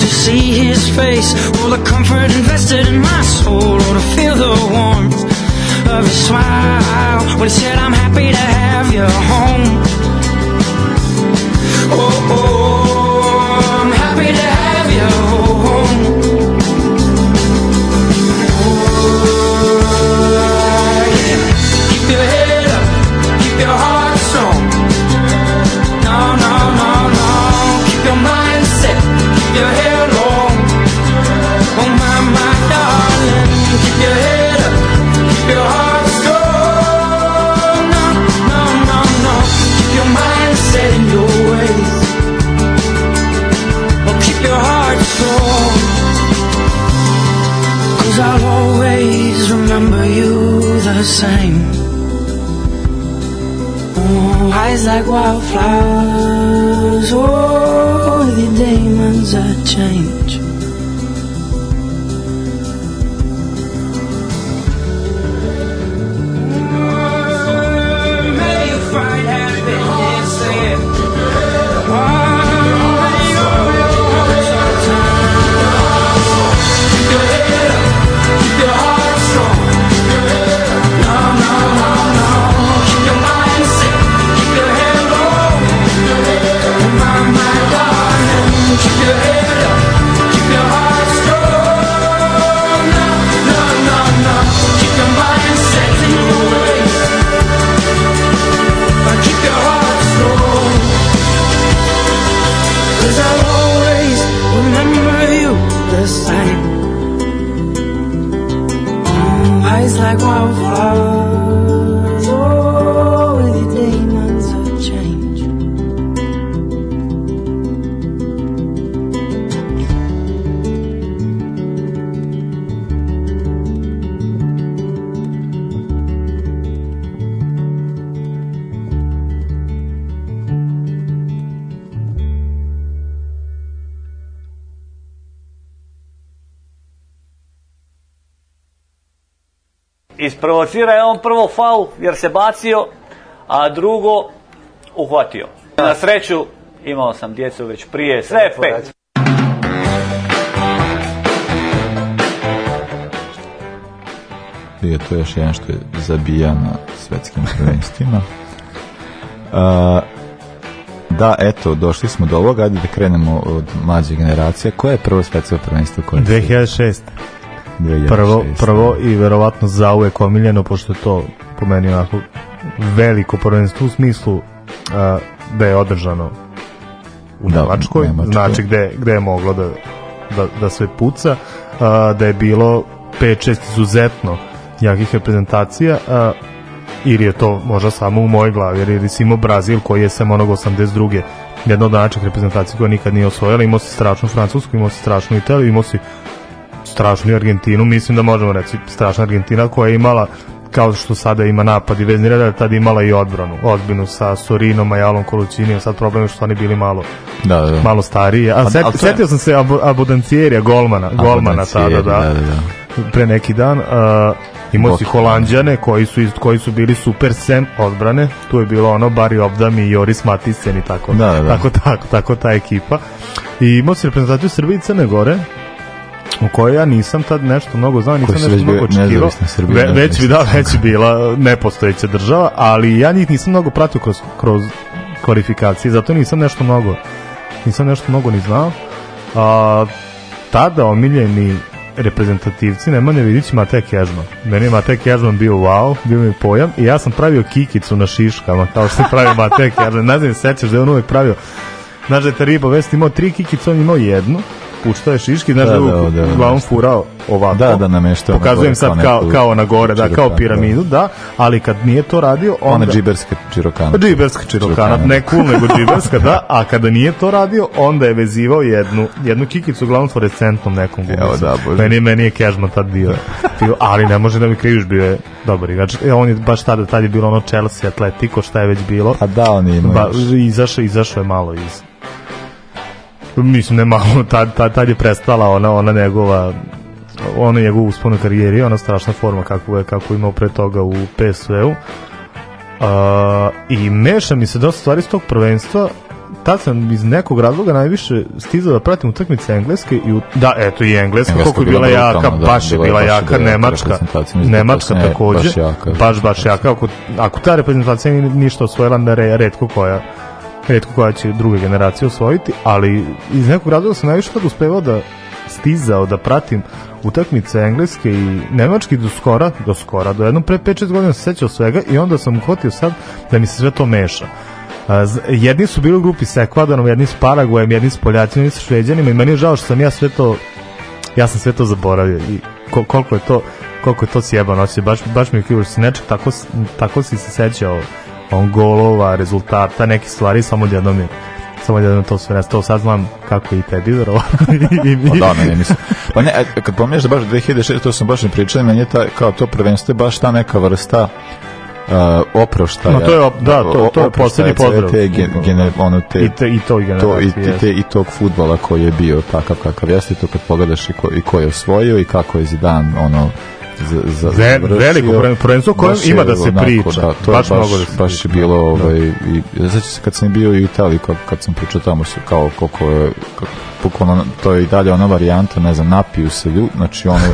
to see his face, all the comfort invested in my soul, or to feel the warmth of his smile he said, I'm happy to have you home. faul jer se bacio, a drugo uhvatio. Na sreću imao sam djecu već prije, sve je pet. je to još jedan što je zabija na svetskim prvenstvima. A, da, eto, došli smo do ovoga, ajde da krenemo od mlađe generacije. Koja je prvo svetsko prvenstvo? 2006 prvo, prvo i verovatno zauvek omiljeno, pošto je to po meni onako veliko prvenstvo u smislu uh, da je održano u da, Nemačkoj, znači gde, gde je moglo da, da, da sve puca, uh, da je bilo 5-6 izuzetno jakih reprezentacija, uh, ili je to možda samo u mojoj glavi, jer je recimo Brazil koji je sam onog 82. jedna od najjačih reprezentacija koja nikad nije osvojila, imao si strašnu Francusku, imao si strašnu Italiju, imao si strašnu Argentinu, mislim da možemo reći strašna Argentina koja je imala kao što sada ima napad i vezni redar, tada imala i odbranu, ozbiljnu sa Sorinom, Majalom, Kolućinijem, sad problem je što oni bili malo, da, da. malo stariji. A, a set, setio sam se Abodancijerija, golmana, golmana tada, da. da, da, da. pre neki dan. Uh, imao si Holandjane koji su, koji su bili super sem odbrane, tu je bilo ono Bari Obdam i Joris Matisen i tako, da, da, da. tako, tako, tako ta ekipa. I imao si reprezentaciju Srbije i Crne Gore, pesmu koju ja nisam tad nešto mnogo znao, nisam nešto već mnogo očekivao. Ve, da, već bi da, već bila nepostojeća država, ali ja njih nisam mnogo pratio kroz, kroz kvalifikacije, zato nisam nešto mnogo nisam nešto mnogo ni znao. A, tada omiljeni reprezentativci Nemanja Vidić i Matej Kežman. Meni je Matej Kežman bio wow, bio mi pojam i ja sam pravio kikicu na šiškama kao što se pravi Matej Kežman. Ne znam, sećaš da je on uvek pravio Znaš da je Tariba Vest imao tri kikice, on imao jednu puštao je šiški, znaš da, da, da, da, uglavnom da. furao ovako. Da, da, nameštao. Pokazujem sad kao, kao na gore, da, kao piramidu, da. da, ali kad nije to radio, onda... Ona džiberska čirokana. Pa džiberska čirokana, ne cool, nego džiberska, da, a kada nije to radio, onda je vezivao jednu, jednu kikicu, uglavnom fluorescentnom nekom gubicom. Evo da, bože. Meni, meni je Kežman tad bio, bio, ali ne može da mi krijuš bio je dobar igrač. E, on je baš tada, tad je bilo ono Chelsea, Atletico, šta je već bilo. A pa da, on je imao. Ba, izašao, izašao je malo iz mislim ne malo, tad, tad, tad je prestala ona, ona njegova ona njegova uspon karijera karijeri, ona strašna forma kakvu je, kako imao pre toga u PSV-u. Uh, I meša mi se dosta stvari s tog prvenstva, tad sam iz nekog razloga najviše stizao da pratim utakmice engleske i u, da eto i engleska, engleska koliko je bila, bila jaka da, baš je bila, bila jaka bila nemačka nemačka e, takođe baš baš jaka ako, ako ta reprezentacija ništa osvojila da re, redko koja redko koja će druga generacija osvojiti, ali iz nekog razloga sam najviše tad uspevao da stizao da pratim utakmice engleske i nemački do skora, do skora, do jednom pre 5-6 godina se sećao svega i onda sam uhvatio sad da mi se sve to meša. jedni su bili u grupi sa Ekvadorom, jedni s Paraguajem, jedni s Poljacima, jedni sa Šveđanima i meni je žao što sam ja sve to ja sam sve to zaboravio i ko, koliko je to koliko je to sjebano, baš, baš mi je krivo što si nečeg tako, tako si se sećao on golova, rezultata, neke stvari, samo jednom je samo da to sve nas to saznam kako i tebi verovatno i mi. Pa da, ne, ne mislim. Pa ne, e, kad pominješ da baš 2006, to sam baš ne pričao, meni je ta, kao to prvenstvo je baš ta neka vrsta uh, oproštaja. No, to je, da, to, to je poslednji pozdrav. Te, da. gen, ono, te, I, te, i to to, i, te, te, I tog futbala koji je bio takav kakav jeste, to kad pogledaš i ko, i ko je osvojio i kako je Zidan ono, za, Ve, veliko prvenstvo kojem ima da se onako, priča. Da, to da baš, je baš, da baš je bilo, ovaj, i, znači se kad sam bio i u Italiji, kad, kad sam pričao tamo se kao koliko je, bukvalno to je i dalje ona varijanta, ne znam, napiju se ljudi, znači ono,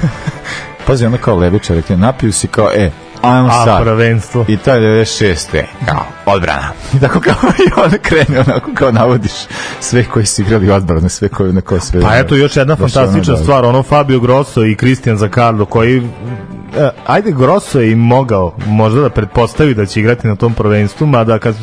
pazi, ono kao levičar, napiju se kao, e, ajmo A, sad. prvenstvo. I to je 96. Kao, odbrana. I tako kao i on krene, onako kao navodiš sve koji su igrali odbrane, sve koji na koje sve... Pa eto, još jedna fantastična da. stvar, ono Fabio Grosso i Cristian Zacardo, koji E, ajde Grosso je i mogao možda da pretpostavi da će igrati na tom prvenstvu, mada kad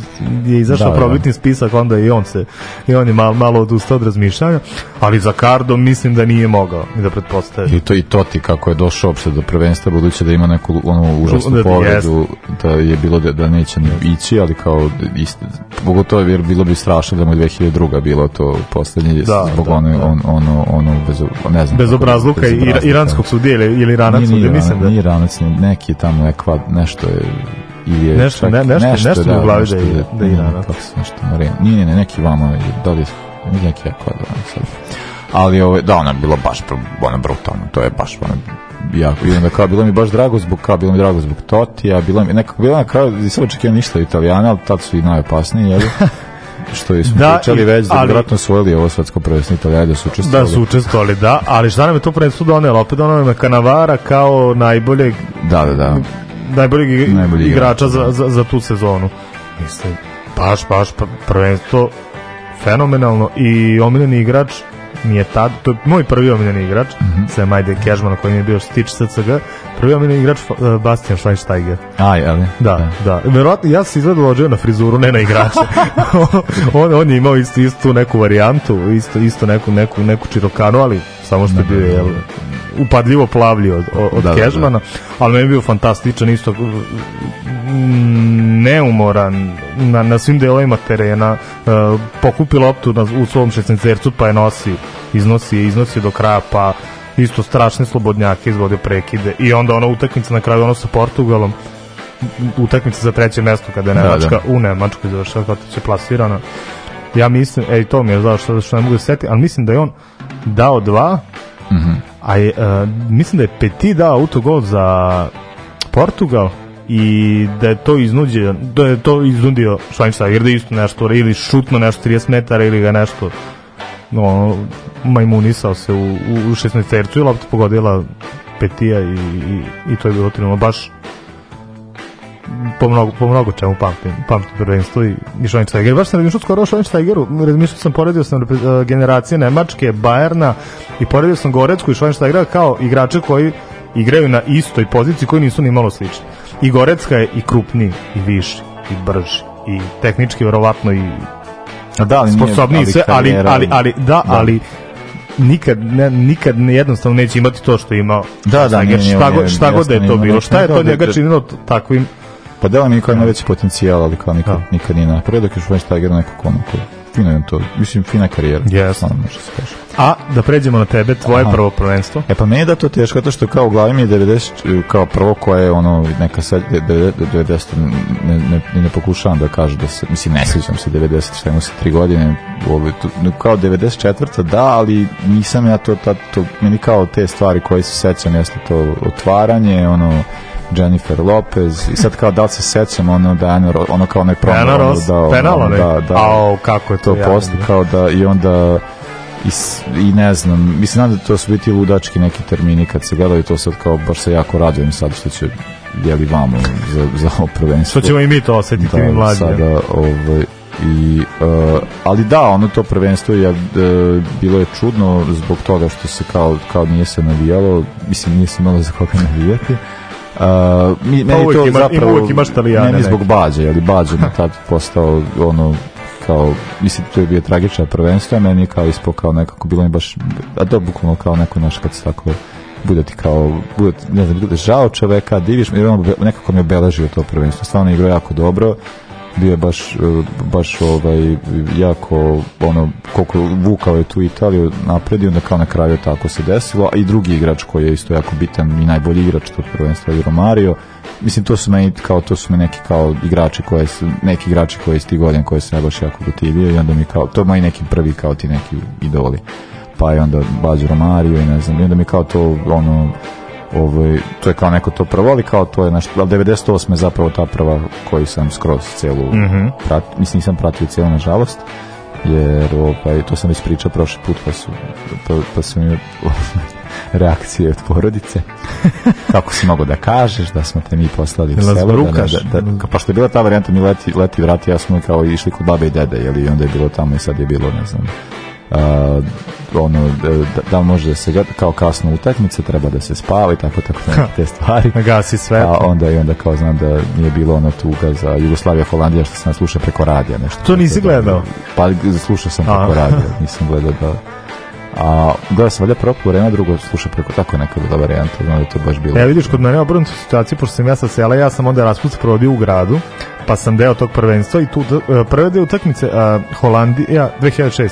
je izašao da, da. probitni da. spisak, onda i on se i on je malo, malo odustao od razmišljanja, ali za Kardo mislim da nije mogao i da pretpostavi. I to i Toti kako je došao uopšte do prvenstva, budući da ima neku onu užasnu da, da povredu, da je bilo da, da neće ni ići, ali kao isti, pogotovo jer bilo bi strašno da mu 2002. bilo to poslednje da, zbog da, one, da. on, ono, ono, bez, ne znam. Bezobrazluka, da- bezobrazluka iranskog sudije ili, ili ranac sudije, mislim da. Nije Iranac, neki je tamo neka nešto je ili je nešto, čak, ne, nešto, nešto, nešto da, u glavi nešto da, je, da je Iranac. Kako se nešto, Marina, nije, ne, neki vamo, ovaj, da li je neki ekvad, ovaj, sad. Ali ove, ovaj, da, ona je bila baš, ona brutalna, to je baš, ona jako. I onda kao, bilo mi baš drago zbog kao, bilo mi drago zbog Totija, bilo mi, nekako, bilo na kraju, nisam očekio ništa Italijana, ali tad su i najopasniji, jel? što je smo da, pričali već, da vjerojatno su ovo svetsko prvenstvo Italija da su učestvovali. Da, da su učestvovali, da, ali šta nam je to prvenstvo donelo? Opet ono je Kanavara kao najboljeg da, da, da. najboljeg Najbolji igrača za, da. za, za tu sezonu. Mislim, baš, baš pa, prvenstvo fenomenalno i omiljeni igrač mi je tad, to je moj prvi omiljeni igrač, mm -hmm. sem Ajde Kežmana koji mi je bio što tiče SCG, prvi omiljeni igrač uh, Bastian Schweinsteiger. Aj, ali? li? Da, da. Verovatno, ja se izgleda lođio na frizuru, ne na igrača. on, on je imao istu, istu neku varijantu, isto, isto neku, neku, neku čirokanu, ali samo što da, da, bio je da, bio, jel, upadljivo plavlji od, od da, Kežmana, da, da. ali meni je bio fantastičan, isto mm, neumoran na, na svim delovima terena, uh, e, pokupi loptu na, u svom šestnicercu pa je nosi, iznosi je, iznosi do kraja, pa isto strašne slobodnjake izvodio prekide i onda ona utakmica na kraju ono sa Portugalom utakmica za treće mesto kada je da, Nemačka da, da. u Nemačku završava kao će plasirana ja mislim, ej to mi je zašto što ne mogu da setiti, ali mislim da je on dao dva mm -hmm a je, uh, mislim da je Peti dao autogol za Portugal i da je to iznuđe, da je to iznudio Schweinsteiger da isto nešto ili šutno nešto 30 metara ili ga nešto no, majmunisao se u, u, u 16 tercu i lopta pogodila Petija i, i, i to je bilo trenutno baš po mnogo, po mnogo čemu pamtim, pamtim prvenstvo i, i Schweinsteiger. Baš sam razmišljao skoro o Schweinsteigeru, razmišljao sam, poredio sam e, generacije Nemačke, Bajerna i poredio sam Gorecku i Schweinsteigera kao igrače koji igraju na istoj poziciji koji nisu ni malo slični. I Gorecka je i krupniji, i viši, i brži, i tehnički verovatno i da, ali sposobniji nije, sve, ali, ali, ali, da, da. ali nikad ne, nikad ne jednostavno neće imati to što je imao da, da, nije, nije, šta, nije, šta god da je to bilo šta je to njega činilo takvim napadala mi koja ima da. veći potencijal, ali kao nikad, da. nikad nije napravio, dok je Schweinsteiger nekako ono koji fino je to, mislim fina karijera. Yes. Ono može se kaže. A da pređemo na tebe, tvoje Aha. prvo prvenstvo. E pa meni je da to teško, to što kao u glavi mi je 90 kao prvo koje je ono neka sad 90, 90 ne, ne, ne pokušavam da kažem da se mislim ne sećam se 90 šta imam se 3 godine, ovo tu, kao 94 da, ali nisam ja to, to, to meni kao te stvari koje se sećam jeste to otvaranje, ono Jennifer Lopez i sad kao da li se sećam ono da je ono kao onaj promo Penal, ono, da, ono, da, da, Au, kako je to, to posle da. kao da i onda i, i ne znam, mislim da to su biti ludački neki termini kad se gledaju to sad kao baš se jako radujem sad što će jeli vamo za, za ovo prvenstvo. Što ćemo i mi to osetiti da, mlađe. Sada, ovaj, i, uh, ali da, ono to prvenstvo je, uh, bilo je čudno zbog toga što se kao, kao nije se navijalo, mislim nije se imalo za koga navijati. Uh, mi, pa meni pa to ima, zapravo... Uvijek imaš Italijane. Meni zbog Bađe, ali Bađe mi tad postao ono kao, mislim, to je bio tragična prvenstvo, meni je kao ispo kao nekako, bilo mi baš, a to bukvalno kao neko naš kad se tako bude ti kao, bude, ne znam, bude žao čoveka, diviš, jer on nekako mi obeležio to prvenstvo, stvarno igrao jako dobro, bio je baš, e, baš ovaj, jako, ono, koliko vukao je tu Italiju napredio, onda kao na kraju tako se desilo, a i drugi igrač koji je isto jako bitan i najbolji igrač tog prvenstva je Romario, mislim to su meni kao to su mi neki kao igrači koje su neki igrači koji sti godina koje se baš jako gotivio i onda mi kao to moji neki prvi kao ti neki idoli pa i onda Bađo Romario i ne znam i onda mi kao to ono ovaj, to je kao neko to prvo, ali kao to je naš, ali 98. je zapravo ta prva koju sam skroz celu, mm -hmm. prat, mislim nisam pratio celu nažalost, jer ovaj, to sam već pričao prošli put pa su, pa, pa su mi reakcije od porodice kako si mogao da kažeš da smo te mi poslali u selo da, da, da, da pa što je bila ta varijanta mi leti, leti vrati ja smo kao išli kod babe i dede jeli, i onda je bilo tamo i sad je bilo ne znam uh, ono, e, da, da može da se gleda, kao kasno utakmice, treba da se spava i tako, tako neke te stvari. Gasi sve. A onda i onda kao znam da nije bilo ono tuga za Jugoslavija, Holandija, što sam slušao preko radija nešto. To nisi da- gledao? Pa slušao sam preko radija, nisam gledao da a gledao sam valjda propu vreme, drugo slušao preko tako neka bila varijanta, znam da to baš bilo. Ja e, vidiš, kod mene obrnutu situacije, pošto sam ja sa sela, ja sam onda raspust provodio u gradu, pa sam deo tog prvenstva i tu e, prve deo utakmice Holandija 2006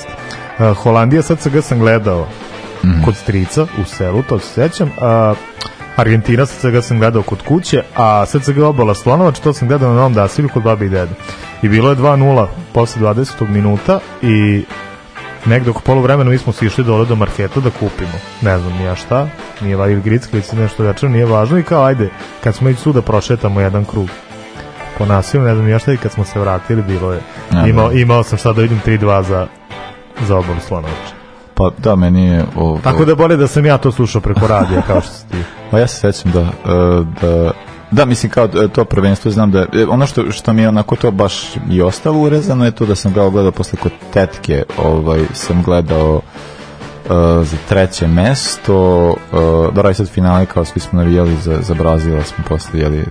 Uh, Holandija, sad se ga sam gledao mm. kod strica u selu, to se sećam. Uh, Argentina, sad se sam gledao kod kuće, a sad se obala Slonovač, to sam gledao na Novom Dasilu kod babi i dede. I bilo je 2-0 posle 20. minuta i negde oko polu vremena mi smo se išli dole do marketa da kupimo. Ne znam ja šta, nije valjio grickalice, nešto večer, nije važno i kao ajde, kad smo ići suda prošetamo jedan krug po nasilju, ne znam ja šta i kad smo se vratili bilo je, da. imao, imao sam šta da vidim 3-2 za za obalu slona oče. Pa da, meni je... Ovo... Tako da bolje da sam ja to slušao preko radija, kao što ti. Pa ja se sećam da, e, da Da, mislim kao e, to prvenstvo znam da e, ono što što mi je onako to baš i ostalo urezano je to da sam ga gledao posle kod tetke, ovaj sam gledao Uh, za treće mesto uh, da radi sad finale kao svi smo navijali za, za Brazila smo posle jeli,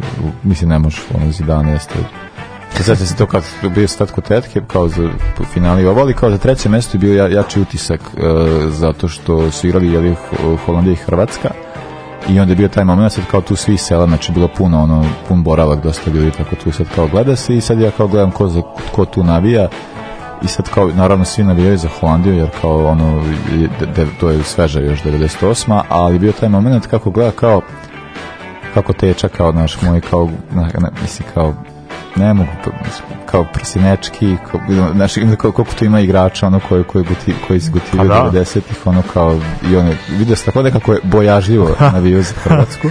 mislim ne možeš ono Zidane jeste Sad se to kao bio stat kod tetke, kao za finali ovo, ali kao za treće mesto je bio ja, jači utisak e, zato što su igrali jeli, Holandija i Hrvatska i onda je bio taj moment sad kao tu svi sela, znači bilo puno ono, pun boravak dosta ljudi, tako tu sad kao gleda se i sad ja kao gledam ko, za, ko tu navija i sad kao naravno svi navijaju za Holandiju jer kao ono de, de, to je sveža još 98 ali bio taj moment kako gleda kao kako teča kao naš moj kao na, na, misli kao ne mogu, kao prsinečki, kao, znaš, kao, koliko tu ima igrača, ono, koji, koji, guti, koji izgutivio pa da. 90-ih, ono, kao, i ono, vidio se tako nekako je bojažljivo navio za Hrvatsku.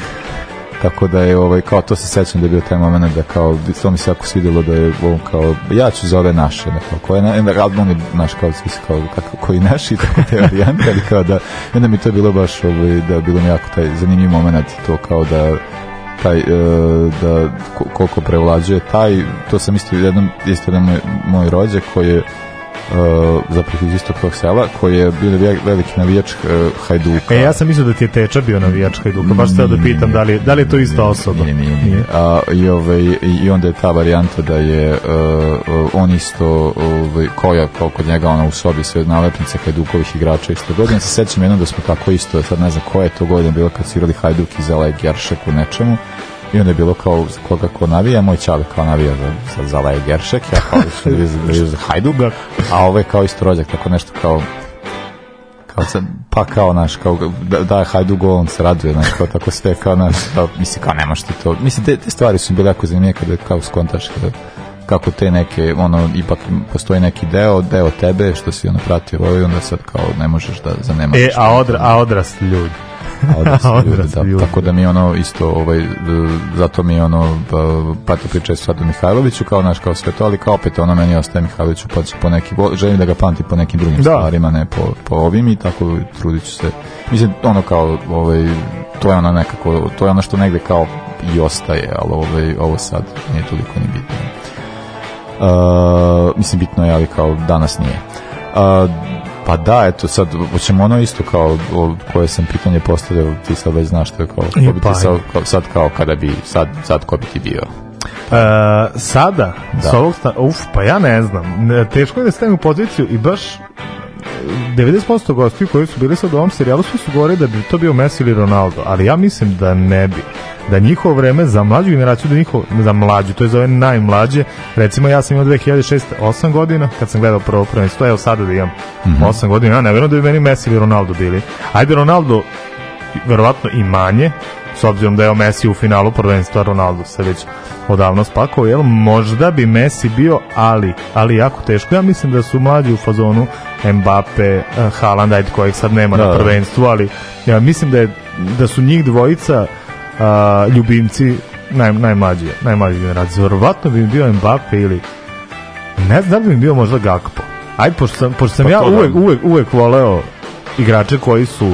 tako da je ovaj kao to se sećam da je bio taj momenat da kao to mi se jako svidelo da je on kao ja ću za ove naše nekako da koje na album je naš kao svi kao kako koji naši tako te varijante ali kao da onda mi to je bilo baš ovaj da bilo mi jako taj zanimljiv momenat to kao da taj, e, da koliko prevlađuje taj, to sam isto jednom isto jedan moj, moj rođak koji je uh, zapravo iz istog tog sela koji je bio veliki navijač uh, Hajduka. E, ja sam mislio da ti je Teča bio navijač Hajduka, baš sad da pitam da li, da li je to ista osoba. Nije, nije, nije. A, i, ove, ovaj, I onda je ta varijanta da je uh, uh, on isto ovaj, koja kao kod njega ona u sobi sve nalepnice Hajdukovih igrača isto godine. Se sećam jednom da smo tako isto, sad ne znam koja je to godina bila kad su igrali Hajduk i za Legijaršek u nečemu I onda je bilo kao koga ko navija, moj čale kao navija za, za, za Laje Geršek, ja kao iz, za Hajduga, a ovo je kao istrođak, tako nešto kao kao se, pa kao naš, kao da, da hajdu gol, on se raduje, naš, kao tako sve, kao naš, kao, misli, kao nemaš ti to, mislim, te, te stvari su bile jako zanimljive kada kao skontaš, kada, kako te neke, ono, ipak postoji neki deo, deo tebe, što si ono pratio ovo i onda sad kao ne možeš da zanemaš. E, a, odra, a odrasli ljudi? a odrasli ljudi, da, tako da mi ono isto ovaj zato mi ono pati pa priča sa Mihajloviću kao naš kao sve to, ali kao opet ono meni ostaje Mihajloviću pa po neki želim da ga pamti po nekim drugim da. stvarima, ne po, po ovim i tako trudiću se. Mislim ono kao ovaj to je ona nekako to je ono što negde kao i ostaje, al ovaj, ovo sad nije toliko ni bitno. Uh, mislim bitno je, ali kao danas nije. Uh, Pa da, eto sad, ćemo ono isto kao koje sam pitanje postavio, ti sad već znaš što je kao, e, ko bi ti pa sad, kao, sad kao kada bi, sad, sad ko bi ti bio? E, sada, da. s ovog uf, pa ja ne znam, teško je da stavim u poziciju i baš 90% gostiju koji su bili sad u ovom serijalu svi su gore da bi to bio Messi ili Ronaldo, ali ja mislim da ne bi. Da njihovo vreme za mlađu generaciju, da njihovo, za mlađu, to je za ove najmlađe, recimo ja sam imao 2006, 8 godina, kad sam gledao prvo prvenstvo, evo sada da imam mm -hmm. 8 godina, ja ne vjerujem da bi meni Messi ili Ronaldo bili. Ajde Ronaldo verovatno i manje, s obzirom da je Messi u finalu prvenstva Ronaldo se već odavno spakao, jel možda bi Messi bio, ali ali jako teško. Ja mislim da su mlađi u fazonu Mbappe, eh, Haaland, ajde kojeg sad nema da, na da. prvenstvu, ali ja mislim da je da su njih dvojica a, eh, ljubimci naj, najmlađi, najmlađi generacije. Verovatno bi bio Mbappe ili ne znam da bi bio možda Gakpo. Ajde, pošto sam, pošto sam pa ja da. uvek, uvek, uvek voleo igrače koji su uh,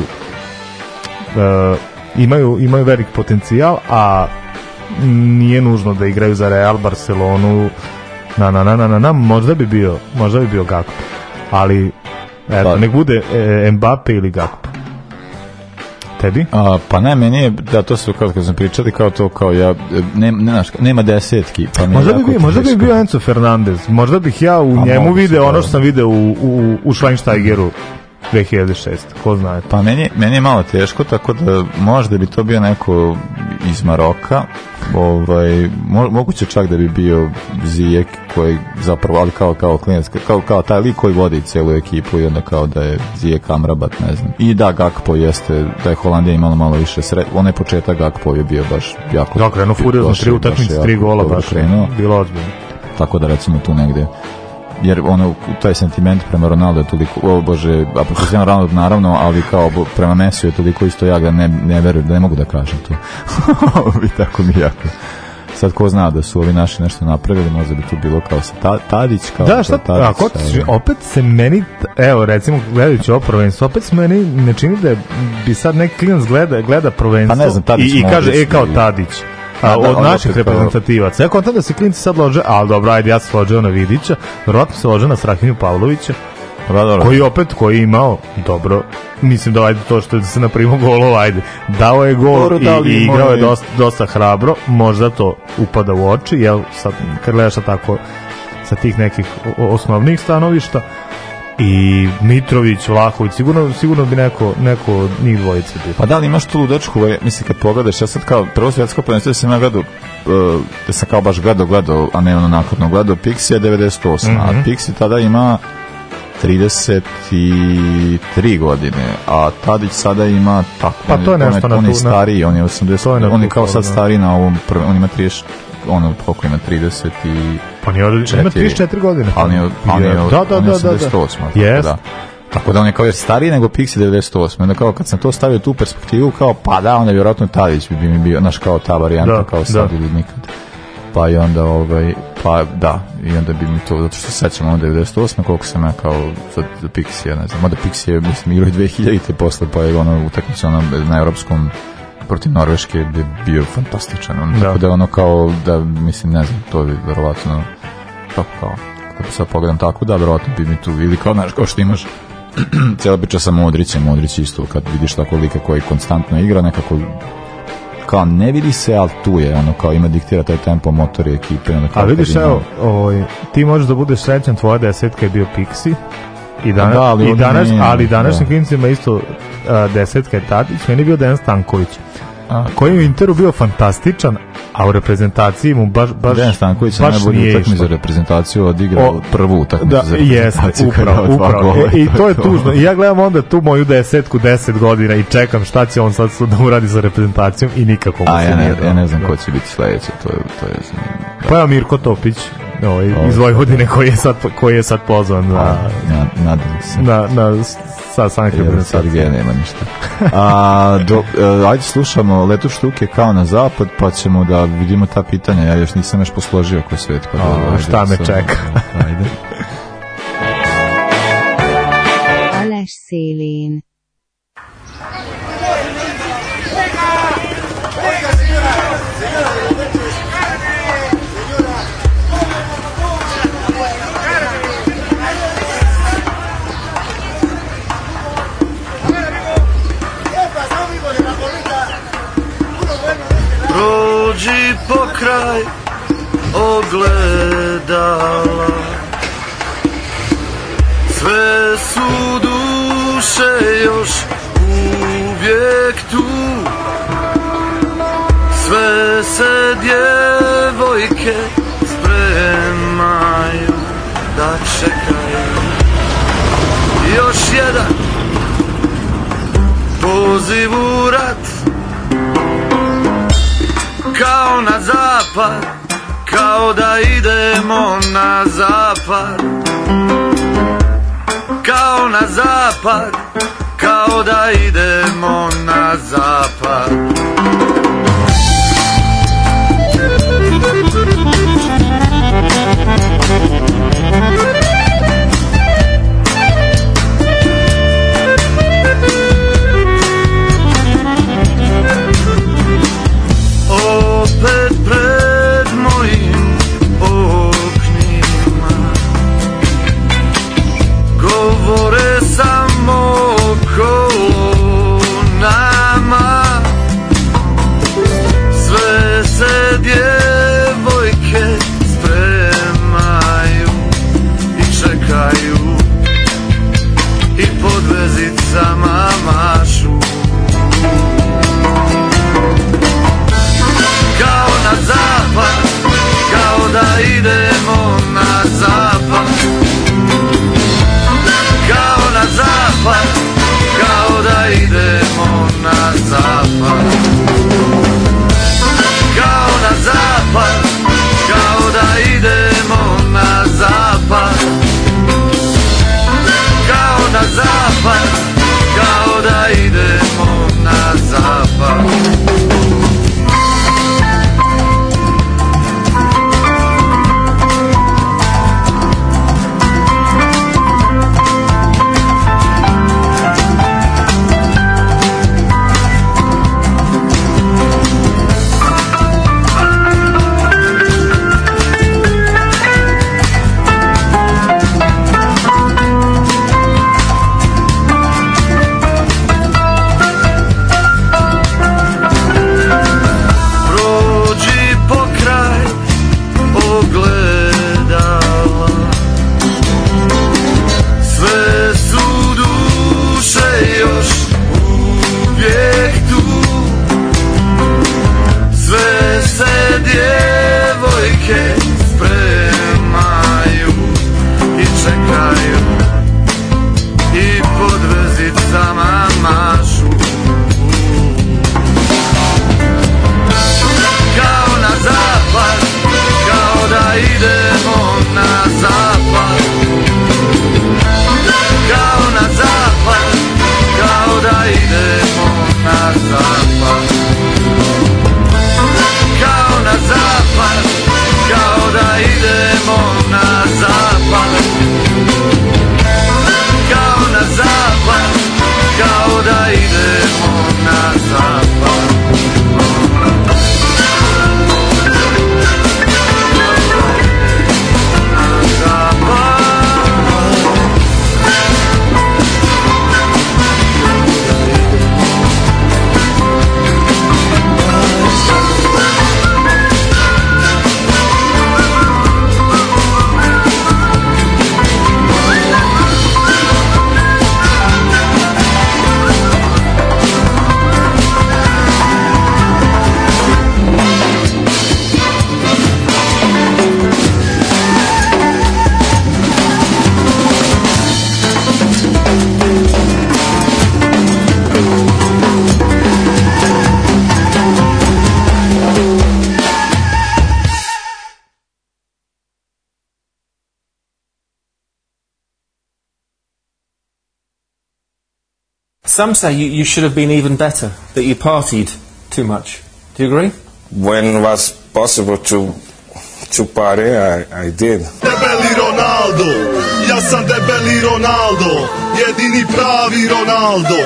imaju, imaju velik potencijal, a nije nužno da igraju za Real, Barcelonu, na, na, na, na, na, na možda bi bio, možda bi bio Gakpo. Ali, eto, pa. nek bude e, Mbappe ili Gakpo. Tebi? A, pa ne, meni je, da, to su, kao kad sam pričali, kao to, kao ja, ne, ne, znaš, nema desetki. Pa možda, bi, bio, možda bi bio Enzo Fernandez, možda bih ja u pa njemu video ono da. što sam video u, u, u Schweinsteigeru 2006. Ko zna? Pa meni, meni je malo teško, tako da možda bi to bio neko iz Maroka. Ovaj, mo, moguće čak da bi bio Zijek koji zapravo, ali kao, kao klinac, kao, kao taj lik koji vodi celu ekipu i onda kao da je Zijek Amrabat, ne znam. I da, Gakpo jeste, da je Holandija imala malo više sre... Onaj početak Gakpo je bio baš jako... Da, krenuo furiozno, tri utakmice, tri gola baš, bilo ozbiljno. Tako da recimo tu negde jer ono taj sentiment prema Ronaldo je toliko o bože a prema Ronaldo naravno ali kao prema Messi je toliko isto ja ga ne ne verujem da ne mogu da kažem to i tako mi jako sad ko zna da su ovi naši nešto napravili, možda bi tu bilo kao sa Tadić, kao da, šta, Tadić. Da, ako ti, opet se meni, evo recimo gledajući ovo prvenstvo, opet se meni ne čini da bi sad neki klinac gleda, gleda prvenstvo pa ne znam, Tadić i, i kaže, da e kao Tadić a, od da, naših pa, reprezentativaca. Ja kontam da se klinci sad lože, ali dobro, ajde, ja se ložeo na Vidića, verovatno se lože na Strahinju Pavlovića, da, dobro. koji opet, koji je imao, dobro, mislim da ajde to što je da se naprimo golova, ajde, dao je gol dobro, da, i, i igrao je dosta, dosta hrabro, možda to upada u oči, jel, sad, kad gledaš tako sa tih nekih osnovnih stanovišta, i Mitrović, Vlahović, sigurno, sigurno bi neko, neko od njih dvojice bio. Pa da li imaš tu dečku, ovaj, mislim kad pogledaš, ja sad kao prvo svjetsko prvenstvo sam ja gledao, uh, da sam kao baš gledao, gledao, a ne ono nakladno gledao, Pixi je 98, mm -hmm. a mhm. Pixi tada ima 33 godine, a Tadić sada ima tako, pa to je nešto on, je, on je stariji, on je 80, on je kao sad da. stariji na ovom prvom, on ima 30, ono koliko ima 30 i pa nije od ima 34 godine. Pa nije, pa nije, da da, da, da, da, da, da. Yes. da. Tako da on je kao jer stariji nego Pixi 98. Onda kao kad sam to stavio tu perspektivu, kao pa da, onda vjerojatno Tadić bi mi bio, naš kao ta varijanta, da, kao da. sad da. ili nikad. Pa i onda, ovaj, pa da, i onda bi mi to, zato što se sećam onda 98. koliko sam ja kao za, za Pixi, ne znam, mada Pixi je, mislim, igrao 2000 i te posle, pa je ono utakmica na, na evropskom protiv Norveške je bio fantastičan. On, da. Tako da ono kao, da, mislim, ne znam, to bi verovatno tako kao, kako da sad pogledam tako, da, verovatno bi mi tu, ili kao, znaš, kao što imaš cijela priča sa Modrićem, Modrić isto, kad vidiš tako lika koji konstantno igra, nekako kao ne vidi se, ali tu je, ono kao ima diktira taj tempo motor i ekipe. Ono, kao A vidiš, evo, ovaj, ti možeš da budeš srećan, tvoja desetka je bio Pixi, I danas, da, ali, i danas, ne, ali današnjim da. klinicima isto a, desetka je Tadić, meni je bio Dejan Stanković. A. koji u Interu bio fantastičan, a u reprezentaciji mu baš baš Dejan Stanković baš najbolji utakmicu za reprezentaciju odigrao prvu utakmicu da, za reprezentaciju. Jest, upravo, upravo. Gola, I to je tužno. I ja gledam onda tu moju desetku 10 godina i čekam šta će on sad da uradi za reprezentacijom i nikako mu a, ja ne, nije. Ja ne znam ko će biti sledeći, to je to je pa zanimljivo. Pa ja Mirko Topić, ovaj, iz Vojvodine koji je sad, koji je sad pozvan na, na, na, na, sa Sankt Sergeja nema ništa. A, do, e, ajde slušamo letu štuke kao na zapad, pa ćemo da vidimo ta pitanja. Ja još nisam još posložio ko svet. Pa da A, šta me čeka? Ajde. Aleš Selin kraj ogledala Sve su duše još uvijek tu Sve se djevojke spremaju da čekaju Još jedan poziv u rat kao na zapad Kao da idemo na zapad Kao na zapad Kao da idemo na zapad Some say you, you should have been even better, that you partied too much. Do you agree? When was possible to to party, I, I did. Debeli Ronaldo, ja sam debeli Ronaldo, jedini pravi Ronaldo.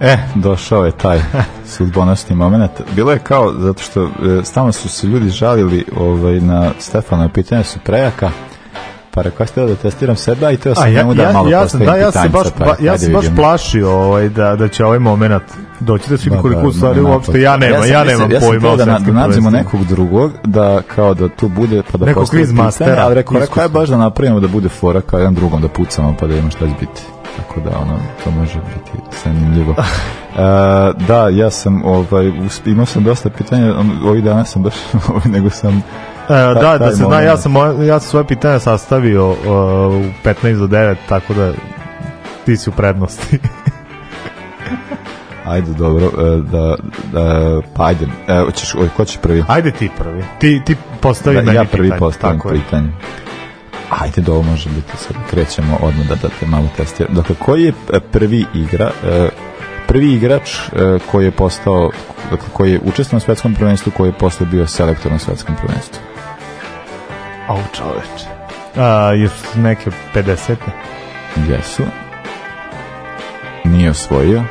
E, došao je taj sudbonosni moment. Bilo je kao, zato što e, stalno su se ljudi žalili ovaj, na Stefana, pitanja su prejaka, pa rekao ste da testiram sebe i teo sam ja, njemu da ja, malo ja sam, da, ja se baš, pa, ja se baš plašio ovaj, da, da će ovaj moment doći da svi da, koliko da, stvari uopšte ja nema, ja, sam, ja nemam ja sam pojma da na, da nađemo nekog drugog da kao da tu bude pa da nekog quiz mastera ali rekao rekao je baš da napravimo da bude fora kao jedan drugom da pucamo pa da ima šta će biti tako da ono to može biti zanimljivo. uh, da, ja sam ovaj imao sam dosta pitanja, ovih dana sam baš ovaj, nego sam E, da, da, da se zna, ja sam, ja sam svoje pitanje sastavio uh, u 15 do 9, tako da ti si u prednosti. Ajde, dobro, e, da, da, pa ajde, e, ćeš, oj, ko će prvi? Ajde ti prvi, ti, ti postavi da, meni pitanje. Ja prvi pitanje, postavim tako pitanje. Ajde, da ovo može biti, sad krećemo odmah da, da te malo testiram. Dakle, koji je prvi igra, prvi igrač koji je postao, dakle, koji je učestvovao na svetskom prvenstvu, koji je posle bio selektor na svetskom prvenstvu? Au, čoveče. A, jesu neke 50. Jesu. Nije osvojio,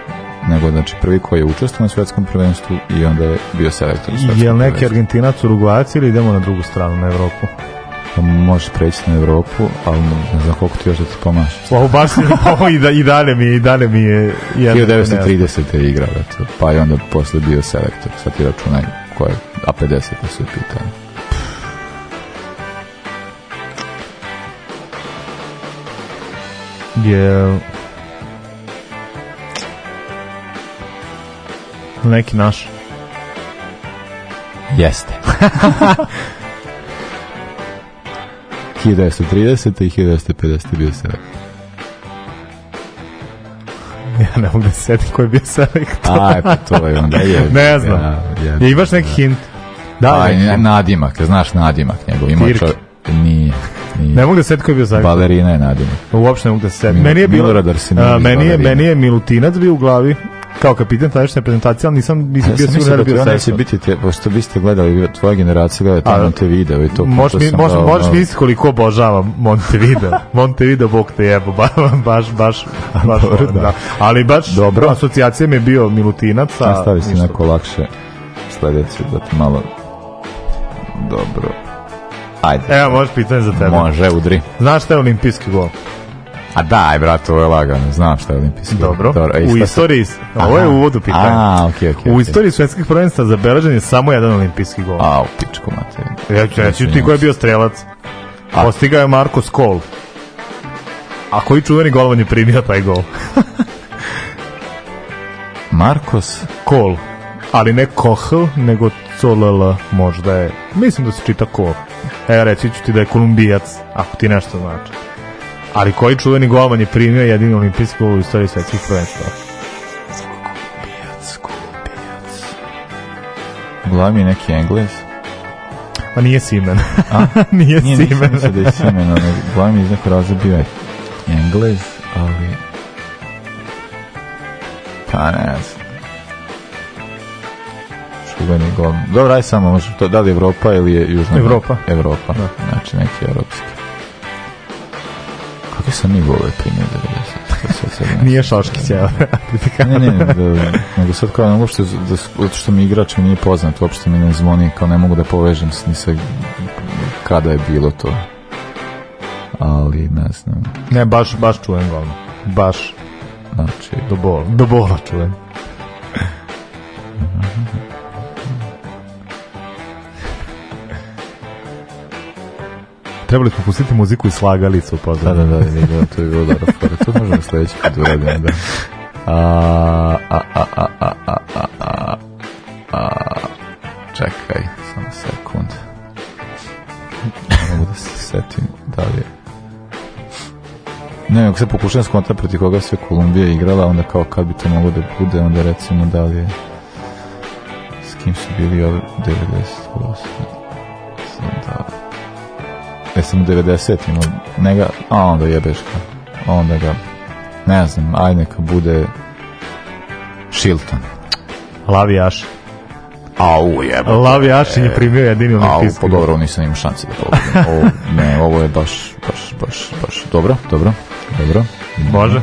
nego znači prvi koji je učestvovao na svetskom prvenstvu i onda je bio selektor na Je li neki Argentinac, Uruguajac ili idemo na drugu stranu, na Evropu? Pa možeš preći na Evropu, ali ne znam koliko ti još da ti pomaš. Ovo baš ovo i, da, i dalje mi je, i dalje mi je... 1930. je igrao, pa je onda posle bio selektor, sad ti računaj koje A50 su pitanje. je neki naš. Jeste. 1930. i 1950. bio se ja ne mogu da se setim ko je bio selektor. Aj, pa to je onda je. ne znam. Ja, ja, ja imaš neki hint? Da, pa, nadimak, znaš nadimak njegov. Ima čovjek, Ne mogu da setim ko je bio savjetnik. Balerina je Nadina. Uopšte ne mogu da setim. Meni je bilo, Milorad Arsenije. Meni je, meni je Milutinac bio u glavi kao kapitan tadašnje reprezentacije, ali nisam nisam ja bio siguran da, da bio savjetnik. Neće biti te, pošto vi ste gledali tvoja generacija gledala taj Montevideo i to. Možeš mi možeš možeš misliti koliko obožavam Montevideo. Montevideo bog te jebo, baš baš baš. Dobro, da. da. Ali baš Dobro. asocijacija mi je bio Milutinac, a stavi se neko lakše sledeće da malo dobro Ajde. Evo, možeš pitanje za tebe. Može, udri. Znaš šta je olimpijski gol? A daj, da, brate, ovo je lagano, znam šta je olimpijski. Dobro, Dobro e, u istoriji, se... ovo je uvodu pitanje. A, okay, okay, U istoriji svetskih prvenstva zabeležen je samo jedan olimpijski gol. A, u pičku, mate. Ja ću reći ti ko je bio strelac. A. Postigao je Marko Skol. A koji čuveni golman je primio taj gol? Markos? Kol. Ali ne Kohl, nego Colala možda je. Mislim da se čita Kohl. Evo reći ću ti da je kolumbijac, ako ti nešto znači. Ali koji čuveni golman je primio jedini olimpijski gol u istoriji svetskih prvenstva? Kolumbijac, kolumbijac. Glavi je neki englez. Pa nije Simen. A? nije, nije Simen. Nije da je Simen, ali glavi mi iz nekog je englez, ali... Pa ne znam čuveni glavni. Dobro, aj samo, može to, da li Evropa ili je Južna? Evropa. Evropa, da. znači neki evropski. Kako sam mi gole primio 90? Nije šoški cijelo. ne, ne, da, nego sad kao ne mogu što, da što mi igrač mi nije poznat, uopšte mi ne zvoni, kao ne mogu da povežem s ni sa kada je bilo to. Ali, ne znam. Ne, baš, baš čujem glavno. Baš. Znači, do bola. Do bola čujem. Mhm. trebali smo pustiti muziku i slagalicu u Da, da, da, da, to je bilo dobro. Pa da, to možemo sledeći put uraditi, da. da. A, a, a, a, a, a, a, a, čekaj, samo sekund. mogu da se setim da li je. Ne, ako se pokušam skontra protiv koga se Kolumbija igrala, onda kao kad bi to moglo da bude, onda recimo da li je s kim su bili ove 98 sam 90-ima, ne a onda jebeš ga, onda ga, ne znam, aj neka bude Shilton. Lavijaš. Au, jeba. Lavijašin je primio jedini olimpijski. Au, pa dobro, nisam imao šanse da pobedim. O, ne, ovo je baš, baš, baš, baš, dobro, dobro, dobro. Može.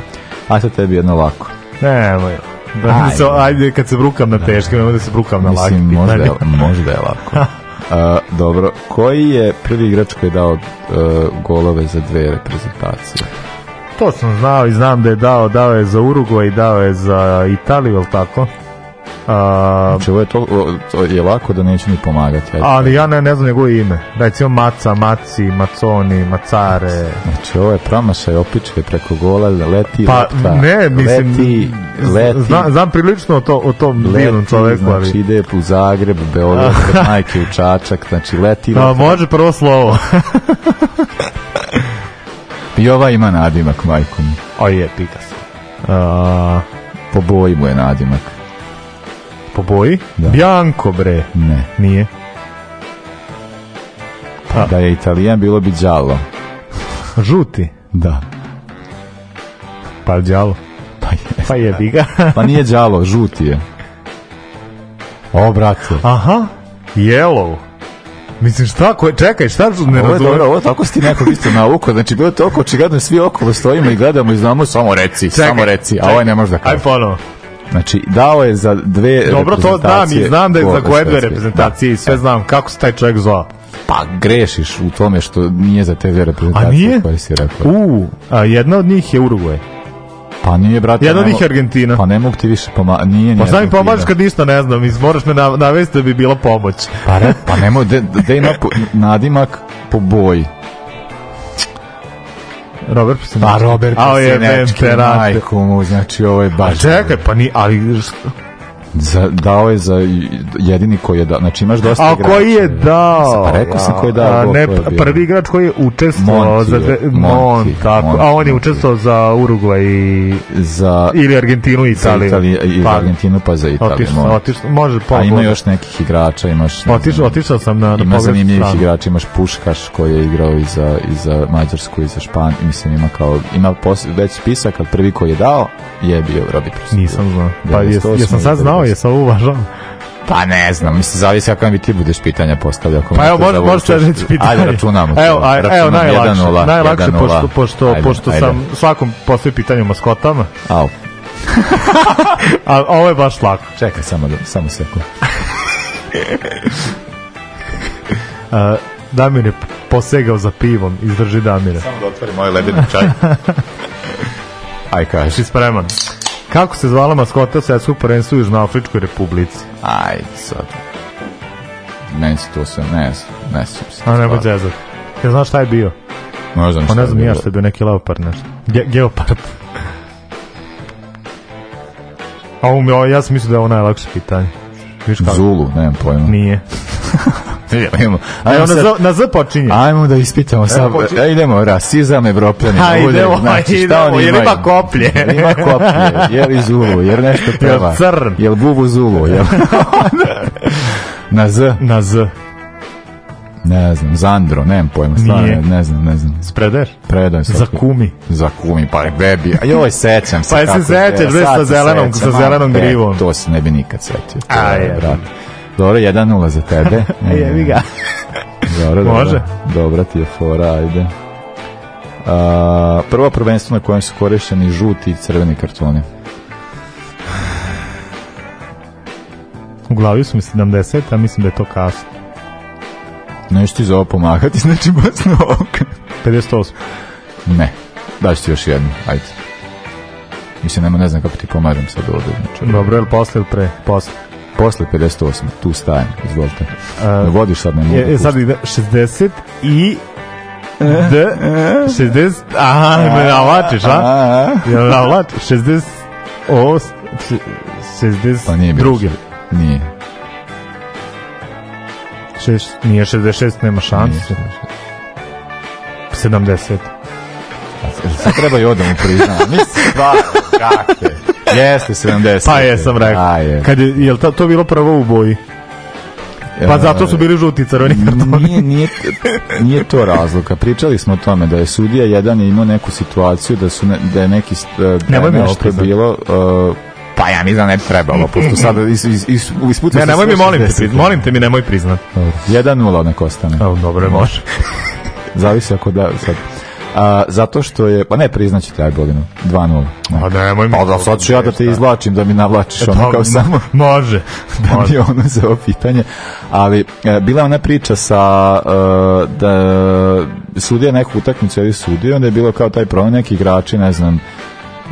Aj sad tebi jedno lako. Ne, moj. Da, ajde. ajde, kad se brukam na da. teške, da. nemoj da se brukam na lako. Mislim, možda je, možda je lako. A, dobro, koji je prvi igrač koji je dao a, e, golove za dve reprezentacije? To sam znao i znam da je dao, dao je za Uruguay, dao je za Italiju, je tako? A, znači, ovo je to, to je lako da neću ni pomagati. Ajde. Ali ja ne, ne znam njegovo ime. Recimo Maca, Maci, Maconi, Macare. Znači, ovo je pramašaj opičke preko gola, leti, pa, lopta, ne, mislim, leti, leti. Zna, znam prilično o, to, o tom leti, divnom čoveku. Znači, ali... ide u Zagreb, Beograd, majke u Čačak, znači leti. A, da, može prvo slovo. I ova ima nadimak, majkom. O je, pika se. A... Po boji mu je nadimak po boji? Da. Bianco, bre. Ne. Nije. Pa. Da je italijan, bilo bi đalo. Žuti? Da. Pa đalo. Pa je. Pa je biga. pa nije đalo, žuti je. O, brate. Aha, yellow. Mislim, šta, ko, je, čekaj, šta su ne razumijem? Ovo, ovo tako si ti nekog isto nauko, znači bilo je toliko očigledno, svi okolo stojimo i gledamo i znamo, samo reci, čekaj, samo reci, čekaj. a ovo ovaj ne možda kao. Aj ponovo. Znači, dao je za dve Dobro, to znam i znam da je za koje dve reprezentacije i da, sve da. znam kako se taj čovjek zove. Pa grešiš u tome što nije za te dve reprezentacije. A nije? Koje si rekao. U, a jedna od njih je Uruguay. Pa nije, brate. Jedna od njih je Argentina. Pa ne mogu ti više pomoći. Nije, nije. Pa znam mi pomoći kad ništa ne znam. Iz, moraš me navesti da bi bila pomoć. Pa, re, pa nemoj, de, de, nadimak po boji. Robert pa, Robert A je Psenečki, majku mu, znači ovo je baš... A čekaj, pa ni, ali Za, dao je za jedini koji je dao. Znači imaš dosta igrača. A koji je dao? Pa rekao sam koji je dao. A, ne, je prvi igrač koji je učestvovao za dve, Mon, tako. Monti, a on je učestvovao za Urugvaj i za ili Argentinu i Italiju. Italiju i pa, Argentinu pa za Italiju. Otišao, otišao, može pa. A ima još nekih igrača, imaš. Ne otišao, otišao sam na na Ima zanimljivih igrača, imaš Puškaš koji je igrao i za i za Mađarsku i za Španiju, mislim ima kao ima posle, već spisak, al prvi koji je dao je bio Robi Nisam znao. Pa jesam sad znao uvažavao, je ovo uvažavao? Pa ne znam, mislim, zavisi kako mi ti budeš pitanja postavljao. Pa evo, možda da reći pitanja. Ajde, računamo. Evo, aj, evo najlakše, 0, najlakše 1, pošto, pošto, ajde, pošto ajde. sam svakom postavio pitanje o maskotama. Au. A ovo je baš lako. Čekaj, samo, da- samo sekund. uh, Damir je posegao za pivom, izdrži Damire. Samo da otvori moj ledeni čaj. Aj, kaži. Si spreman. Kako se zvala maskota svetskog prvenstva u Južnoafričkoj republici? Ajde sad. Ne znam to sam, ne znam, ne znam se. A ne bude zezat. Pa ja znaš šta je bio? Ne znam pa šta je Ne znam ja šta je bio, neki leopard nešto. Ge geopard. A um, ja sam mislio da je ovo najlakše pitanje. Viš kako? Zulu, nemam pojma. Nije. Ajmo, ajmo na, z, na z počinje. Ajmo da ispitamo sad. Da idemo, rasizam evropljani. Ha, da idemo, znači, idemo, oni jer ima koplje. Ima koplje, jer i Zulu, jer nešto peva. Jel crn. Jel buvu Zulu, jel... na z. Na z. Ne znam, Zandro, nemam pojma, stvarno, ne, znam, ne znam. Spreder? Predaj. Za kumi. Za kumi, pa bebi. A joj, sećam se. pa se sećaš, bre, sa zelenom, sa zelenom e, grivom. To se ne bi nikad setio. Aj, brate. Da. Dobro, 1-0 za tebe. Jevi ga. Dobro, dobro. Može. Dobra ti je fora, ajde. A, prvo prvenstvo na kojem su korišteni žuti i crveni kartoni. U glavi su mi 70, a mislim da je to kasno. Nešto iz ovo pomagati, znači basno ovog. 58. Ne, daš ti još jednu, ajde. Mislim, nema ne znam kako ti pomažem sad ovdje. Znači. Dobro, je li posle ili pre? Posle posle 58. Tu stajem, izvolite. Uh, Vodiš sad ne mogu. Je, e, sad 60 i D, 60, aha, me navlačiš, a? Jel navlačiš? 60, o, 60, pa nije druge. Nije. Šeš, nije 66, nema šanse. 70. Sad pa, treba i odam u priznanje. Mislim, stvarno, kakve. Jeste 70. Pa je, sam rekao. Je. Kad je, je to, to bilo prvo u boji? Pa e, zato su bili žuti crveni kartoni. Nije, nije, nije to razloga. Pričali smo o tome da je sudija jedan je imao neku situaciju da su ne, da je neki e, da je nešto bilo uh, pa ja mi znam da ne bi trebalo, pošto sad is, is, is, Ne, nemoj mi, molim te, molim te mi, nemoj priznat. 1-0 nek ostane. O, dobro, može. Zavisi ako da, sad A, zato što je, pa ne priznaćete Ajbolinu, 2-0. Pa nemoj mi. Pa da sad ću ja da te izvlačim, da mi navlačiš e, ono pa, kao samo. Može. da može. mi ono za ovo pitanje. Ali e, bila ona priča sa e, da sudija neku utakmicu ili sudio, onda je bilo kao taj problem neki igrači, ne znam,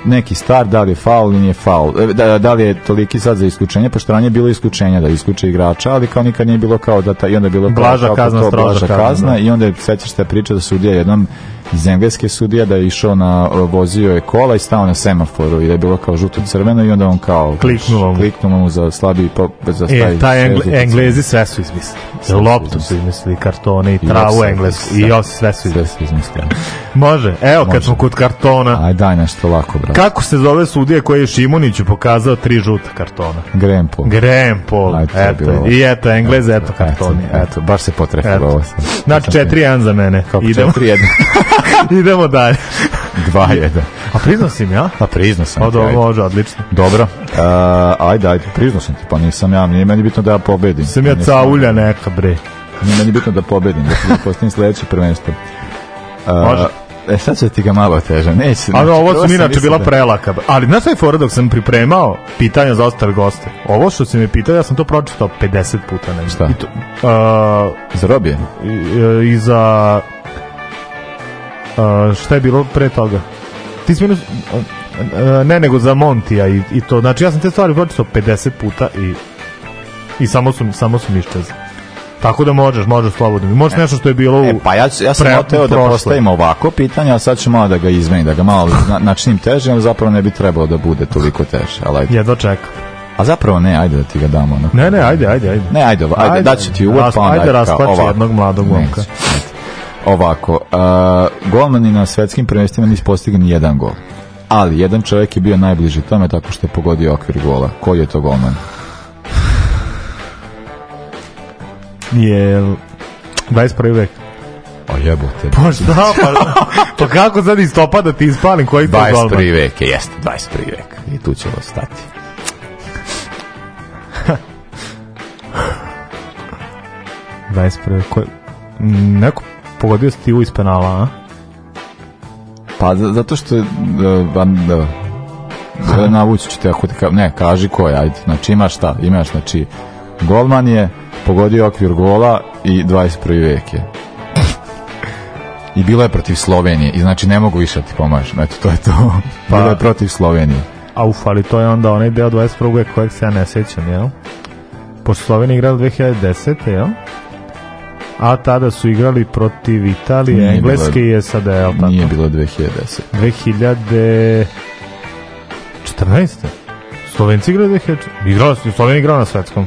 neki star, da li je faul ili nije faul, e, da, da li je toliki sad za isključenje, pošto ranije je bilo isključenja da isključe igrača, ali kao nikad nije bilo kao da ta, i onda je bilo kao, blaža kao, kazna, kao, kao blaža kazna, kazna da. i onda je, sećaš te priča da sudija jednom iz engleske sudija da je išao na vozio je kola i stao na semaforu i da je bilo kao žuto crveno i onda on kao kliknuo mu, kliknuo mu za slabi pop, za e, taj engle, englezi sve su izmislili loptu su izmislili kartone i travu englesku i os sve su izmislili može evo može. kad smo kod kartona aj daj nešto lako brate kako se zove sudija koji je Šimuniću pokazao tri žuta kartona Grempol Grempol eto i eto engleze eto kartoni eto baš se potrefilo ovo znači 4-1 za mene idemo 4-1 Idemo dalje. 2-1. A priznao si ja? A pa priznao sam pa, Dobro, može, odlično. Dobro. Uh, ajde, ajde, priznao sam ti, pa nisam ja, nije meni bitno da ja pobedim. Sam ja pa caulja neka, bre. Nije meni bitno da pobedim, da postavim sledeće prvenstvo. Uh, može. E, sad će ti ga malo teže, neće. Ali ovo su mi inače bila da... prelaka. Ali znaš taj fora dok sam pripremao pitanja za ostale goste? Ovo što si me pitao, ja sam to pročitao 50 puta. Nešto. Šta? I to, uh, za robije? I, I za Uh, šta je bilo pre toga? Ti si minus... ne, nego za Montija i, i to. Znači, ja sam te stvari pročitao 50 puta i, i samo su, samo su mi Tako da možeš, možeš slobodno. Možeš e, nešto što je bilo e, u e, pa ja, ja sam pre, da postavim ovako pitanje, a sad ću malo da ga izmenim, da ga malo na, načinim teže, ali zapravo ne bi trebalo da bude toliko teže. Ali ajde. Jedva čekam. A zapravo ne, ajde da ti ga damo. Onako. Ne, ne, ajde, ajde, ajde. Ne, ajde, ajde, ajde daću ti uvod, pa onda ajde, ajde, ajde, ajde, ajde, ajde, ajde, ajde, ajde, ajde, ajde, ajde, ovako, uh, golmani na svetskim prvenstvima nisu postigli ni jedan gol. Ali jedan čovjek je bio najbliži tome tako što je pogodio okvir gola. Koji je to golman? Je 21. vek. A jebote. Pa šta, pa, pa kako sad iz topa da ti ispalim koji to je golman? 21. vek, jeste, 21. vek. I tu ćemo stati. Ko... Neko pogodio si ti u ispenala, a? Pa zato što je da, da, da navući ću te ako te ka, ne, kaži ko je, ajde. Znači imaš šta, imaš, znači golman je pogodio okvir gola i 21. vek je. I bilo je protiv Slovenije i znači ne mogu više da ti pomažem, eto to je to. Pa, bilo je protiv Slovenije. A uf, ali to je onda onaj deo 21. veka kojeg se ja ne sećam, jel? Pošto Slovenija igrala 2010. jel? a tada su igrali protiv Italije, nije Engleske bila, i SAD, je li tako? Nije bilo 2010. 2014. Slovenci igrali 2014. Igrali su, Slovenci igrali na svetskom.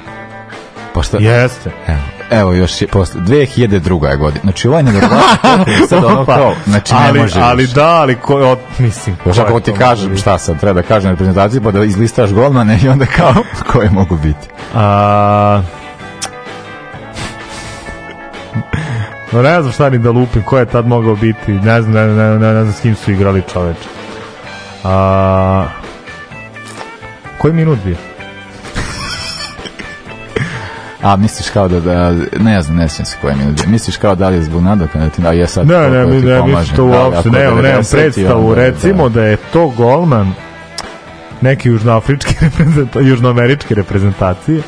Pa šta? Jeste. Evo, evo još je posle 2002. godine. Znači ovaj neverovatno sad ono kao, znači ali, ne može. Ali ali da, ali ko od, mislim. Još ako ti kažem šta sam treba da kažem na prezentaciji pa da izlistaš golmane i onda kao koje mogu biti. A No ne znam šta ni da lupim, ko je tad mogao biti, ne znam, ne, ne, ne, ne znam s kim su igrali čoveče. A, koji minut bio? A misliš kao da, da ne znam, ne sjećam se koje minute. Misliš kao da li je zbog nadoknade, da a je sad ne, ne, ne, ne, mislim da to uopšte, da ne, nemam, nemam predstavu. Onda, recimo da, da je to golman neke južnoafričke reprezenta, južnoameričke reprezentacije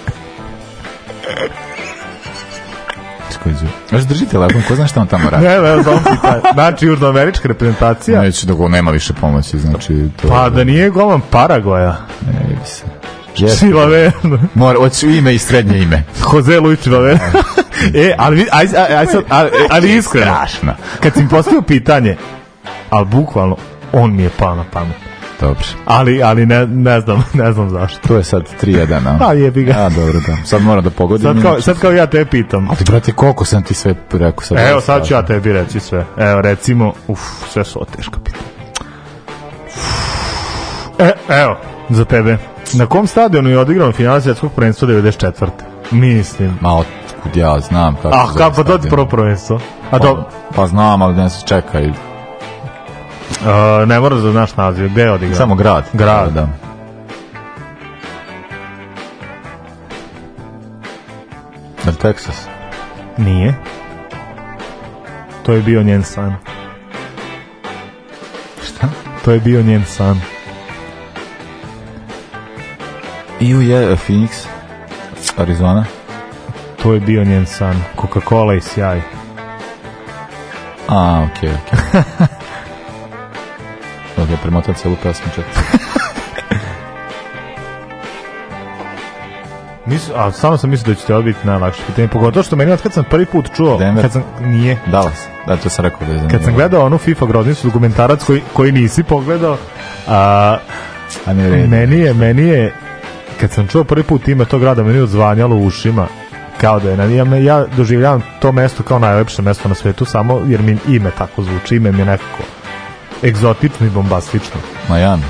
uđe. Još drži telefon, ko zna šta on tamo radi? ne, ne, znam pita. Znači, južnoamerička reprezentacija. Neću da go nema više pomoći, znači... To pa da nije golman Paragoja. Ne, se. Yes. Čilaveno. Mora, hoću ime i srednje ime. Jose Luis Čilaveno. Da, da, da. e, ali, aj, aj, aj, sad, ali, ali iskreno. Strašno. Kad si mi postavio pitanje, ali bukvalno, on mi je pao na pamet. Dobro. Ali, ali ne, ne znam, ne znam zašto. To je sad 3-1, a? Pa jebi ga. A, dobro, da. Sad moram da pogodim. Sad kao, sad kao ja te pitam. Ali, brate, koliko sam ti sve rekao? Sad Evo, sad ću ja tebi reći sve. Evo, recimo, uf, sve su ovo teška pitanja. E, evo, za tebe. Na kom stadionu je odigrao final svjetskog prvenstva 94. Mislim. Ma, otkud ja znam kako. Ah, kako, pa to je prvo prvenstvo. A pa, to... pa znam, ali ne se čekaj Uh, ne moraš da znaš naziv, gde je odigrao? Samo grad. Grad, da. Na Texas? Nije. To je bio njen san. Šta? To je bio njen san. I u je eh, Phoenix, Arizona. To je bio njen san. Coca-Cola i sjaj. A, okej, okay, okej. Okay. premotam celu pesmu čak. Mis, a samo sam mislio da će to biti najlakše pitanje, pogotovo što meni od kad sam prvi put čuo, Denver. kad sam, nije. Dallas, da to sam rekao da je Kad sam gledao onu FIFA groznicu, dokumentarac koji, koji nisi pogledao, a, a ne vredi. meni je, meni je, kad sam čuo prvi put ime tog grada, meni je odzvanjalo u ušima, kao da je, ja, ja doživljavam to mesto kao najlepše mesto na svetu, samo jer mi ime tako zvuči, ime mi je nekako egzotično i bombastično. Miami.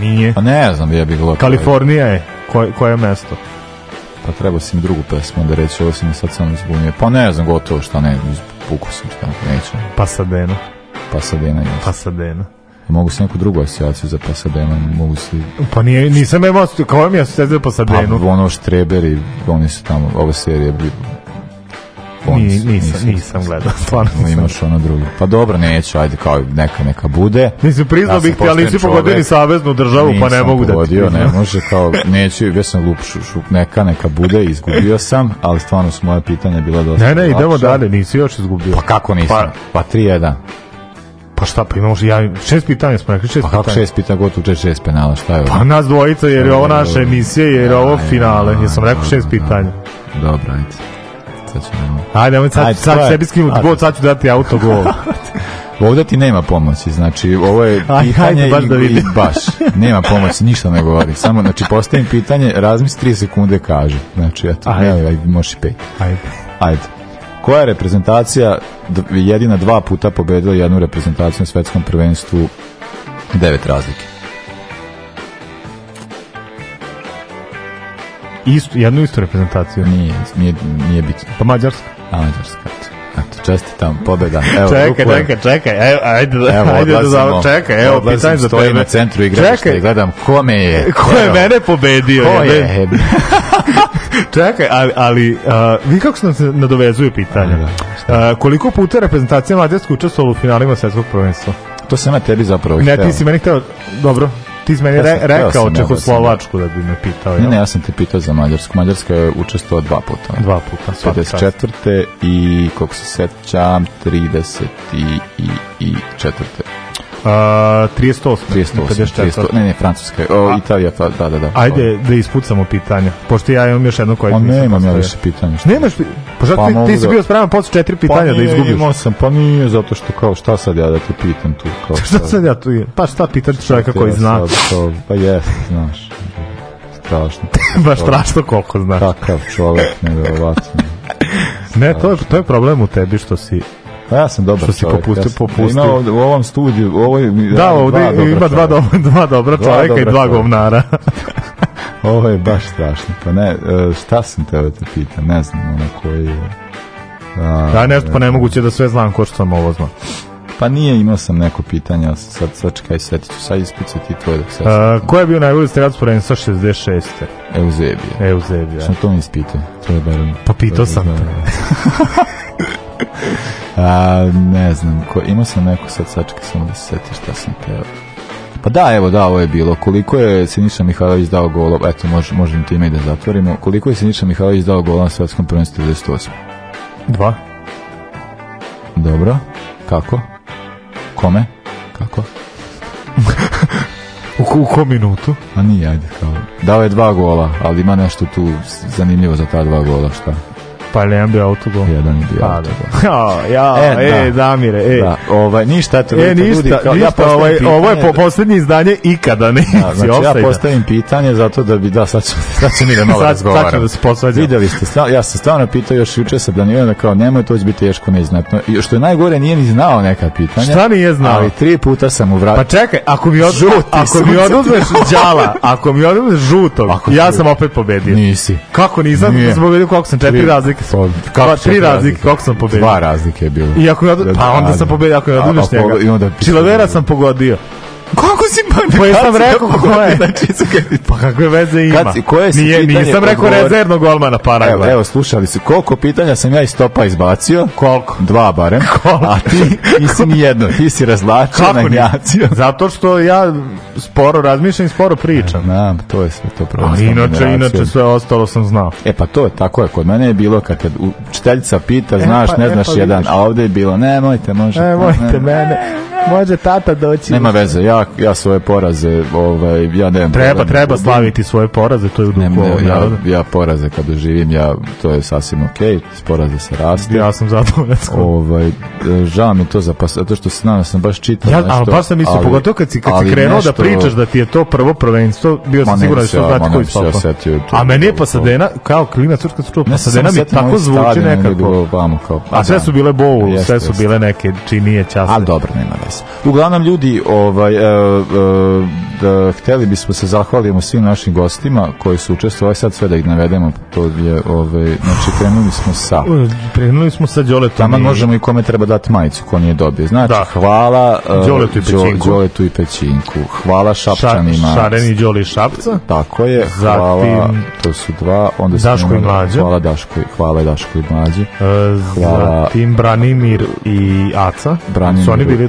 Nije. Pa ne znam ja bi gledao. Kalifornija je. Koje, koje mesto? Pa treba si mi drugu pesmu da reći, ovo si mi sad samo izbunio. Pa ne znam gotovo šta ne, izbukao sam šta neću. Pasadena. Pasadena je. Pasadena. Mogu se neku drugu asocijaciju za Pasadena, mogu se... Pa nije, nisam imao, kao mi asocijaciju za Pasadenu? Pa ono Štreber i oni su tamo, ova serija koncu. Ni, nisam, nisam gledao, stvarno nisam. Imaš ono drugo. Pa dobro, neću, ajde, kao neka, neka bude. Nisam priznao bih ti, ali nisi pogodio ni saveznu državu, pa ne mogu pogodio, da ti ne može, kao, neću, već sam glup, šup, šup, neka, neka bude, izgubio sam, ali stvarno su moje pitanje bila dosta. Ne, ne, idemo dalje, nisi još izgubio. Pa kako nisam? Pa, pa 3-1. Pa šta, pa imamo ja, šest pitanja smo rekli, šest pa pitanja. Pa kako šest pitanja, gotovo čet šest penala, šta je ovo? Pa nas dvojica, jer je ovo naša emisija, jer je ovo finale, jesam rekao šest da. pitanja. Dobro, ajde sad ćemo. Ajde, ajde, sad, ajde, sad, sad sebi skinuti gol, sad ću da dati auto gol. Ovdje ti nema pomoći, znači ovo je pitanje Aj, baš da vidim. baš, nema pomoći, ništa ne govori, samo znači postavim pitanje, razmisli 3 sekunde kaže, znači eto, ajde. Ajde, ajde, možeš i pej. Ajde. Ajde. Koja je reprezentacija jedina dva puta pobedila jednu reprezentaciju na svetskom prvenstvu devet razlike? istu, jednu istu reprezentaciju? Nije, nije, nije bitno. Pa Mađarska? A Mađarska, Eto, čestitam, pobeda. Evo, čekaj, čekaj, čekaj, evo, ajde, da, evo, ajde da zav... čekaj, evo, pitanje za tebe. na centru igrališta i gledam kome je. Ko je mene pobedio? Ko je? čekaj, ali, ali a, vi kako se nam nadovezuju pitanja? Da, da a, koliko puta reprezentacija Mađarska učestvovala u finalima svetskog prvenstva? To sam na tebi zapravo hteo. Ne, ti si meni hteo, dobro, Ti si meni re, rekao da Čehoslovačku da bi me pitao. Ne, ne, ja sam te pitao za Mađarsku. Mađarska je učestvovala dva puta. Dva puta. 54. i, koliko se sećam, 30. i, i, i 4. Uh, 38. 38, 54. 30, ne, ne, Francuska o, A, Italija, pa, da, da, da. Ajde da ispucamo pitanja, pošto ja imam još jedno koje nisam postavio. Ne, imam ja više pitanja. Nemaš pitanja? Pa šta pa ti, ti si da- bio spreman posle četiri pa pitanja pa da izgubiš? Imao sam, pa nije, zato što kao šta sad ja da te pitam tu? Kao, šta, šta sad ja tu? Pa šta pitaš čovjeka koji ja zna? Sad, kao, pa jes, znaš. Strašno. Baš strašno koliko znaš. Takav čovjek, nevjerovatno. ne, to je, to je problem u tebi što si Pa ja sam dobar što si popustio, Popusti, ja sam, Ima ovde, u ovom studiju, u ovoj, da, ovdje ima dva, dobra, dva dobra čovjeka dva dobra i dva govnara. Ovo je baš strašno. Pa ne, e, šta sam tebe da te pita, ne znam, ono koji je... A, da, nešto, pa e, nemoguće da sve znam ko što sam ovo znao. Pa nije, imao sam neko pitanje, ali sad, sad čekaj, setit ću, sad ispicaj ti tvoje dok se... ko je bio najbolji strelac prvenstva 66. Eusebije. Eusebije. Što to mi ispitao? To je barem... Pa pitao sam te. a, ne znam, ko, imao sam neko, sad sad čekaj, sam da se seti šta sam teo. Pa da, evo, da, ovo je bilo. Koliko je Siniša Mihajlović dao golova, eto, mož, možemo time i da zatvorimo. Koliko je Siniša Mihajlović dao golova na svetskom prvenstvu 98? Dva. Dobro. Kako? Kome? Kako? u, ko, u ko minutu? A nije, ajde, kao. Dao je dva gola, ali ima nešto tu zanimljivo za ta dva gola, šta? Pa ne bio autogol. Jedan je pa, autogol. ja, da. ja, e, e da. Damire, e. Da, ovaj, ništa, eto, e, ništa, ljudi, kao, ništa, ja ovaj, pitanje, ovo je po da- poslednje izdanje ikada, ne. Da, znači, ja postavim pitanje zato da bi, da, sad ću, sad ću mi da malo razgovaram. Sad ću da se posvađam. Videli ste, sta, ja sam stvarno pitao još juče sa Danilom da kao, nemoj, to će biti teško neznatno. I što je najgore, nije ni znao neka pitanja. Šta nije znao? Ali tri puta sam u vratio. Pa čekaj, ako mi, od, Žuti, ako mi oduzmeš džala, ako mi oduzmeš žutog, ja sam opet pobedio. Nisi. Kako nisam? Nije. pobedio kako sam četiri razlike Pa, kako dva, tri razlike, kako sam pobedio? Dva razlike je bilo. I ako ja, da, pa da, onda sam da. pobedio, ako ja dobiš pa njega. Čilavera sam pogodio. Kako si pa Pa sam rekao ko znači, je. Znači, pa kakve veze ima? Kad, koje su Nije, nisam rekao odgovor... rezervnog golmana Paragva. Evo, evo, slušali su. Koliko pitanja sam ja iz topa izbacio? Koliko? Dva barem. Koliko? A ti nisi ni jedno. Ti si razlačio na njacio. Zato što ja sporo razmišljam i sporo pričam. Znam, to je sve to problem. Ali inače, inače sve ostalo sam znao. E pa to je, tako je. Kod mene je bilo kad te učiteljica pita, e, znaš, pa, ne e, znaš pa, jedan. A ovde je bilo, nemojte, možete. Nemojte mene. Može tata doći. Nema veze, ja, ja svoje poraze, ovaj, ja nemam Treba, problem. treba slaviti svoje poraze, to je u duhu ja, ja poraze kad doživim, ja, to je sasvim okej, okay, poraze se raste. Ja sam zadovoljan. Ovaj, žao mi to za pas, zato što znam, da sam baš čitao ja, nešto. Ali baš sam mislio, pogotovo kad si, kad si krenuo da nešto, da pričaš da ti je to prvo prvenstvo, bio sam siguran da ću znati koji stopa. A meni je Pasadena, kao klinac, kad su čuo Pasadena, mi tako zvuči nekako. A sve su bile bowl, sve su bile neke činije, časne. Ali dobro, nema veze nas. Uglavnom ljudi, ovaj, e, e, da, hteli bismo se zahvalimo svim našim gostima koji su učestvovali, sad sve da ih navedemo, to je, ovaj, znači krenuli smo sa... Krenuli smo sa Đoletom. Tamo i... možemo i kome treba dati majicu, ko nije dobio. Znači, da. hvala e, Đoletu, i Pećinku. Đoletu i Pećinku. Hvala Šapčanima. Ša, šareni Đoli Šapca. Tako je, hvala, Zatim, to su dva. Onda Daško i Mlađa. Hvala Daško, hvala Daško i Mlađi. E, hvala... Zatim Branimir i Aca. Branimir. Su oni bili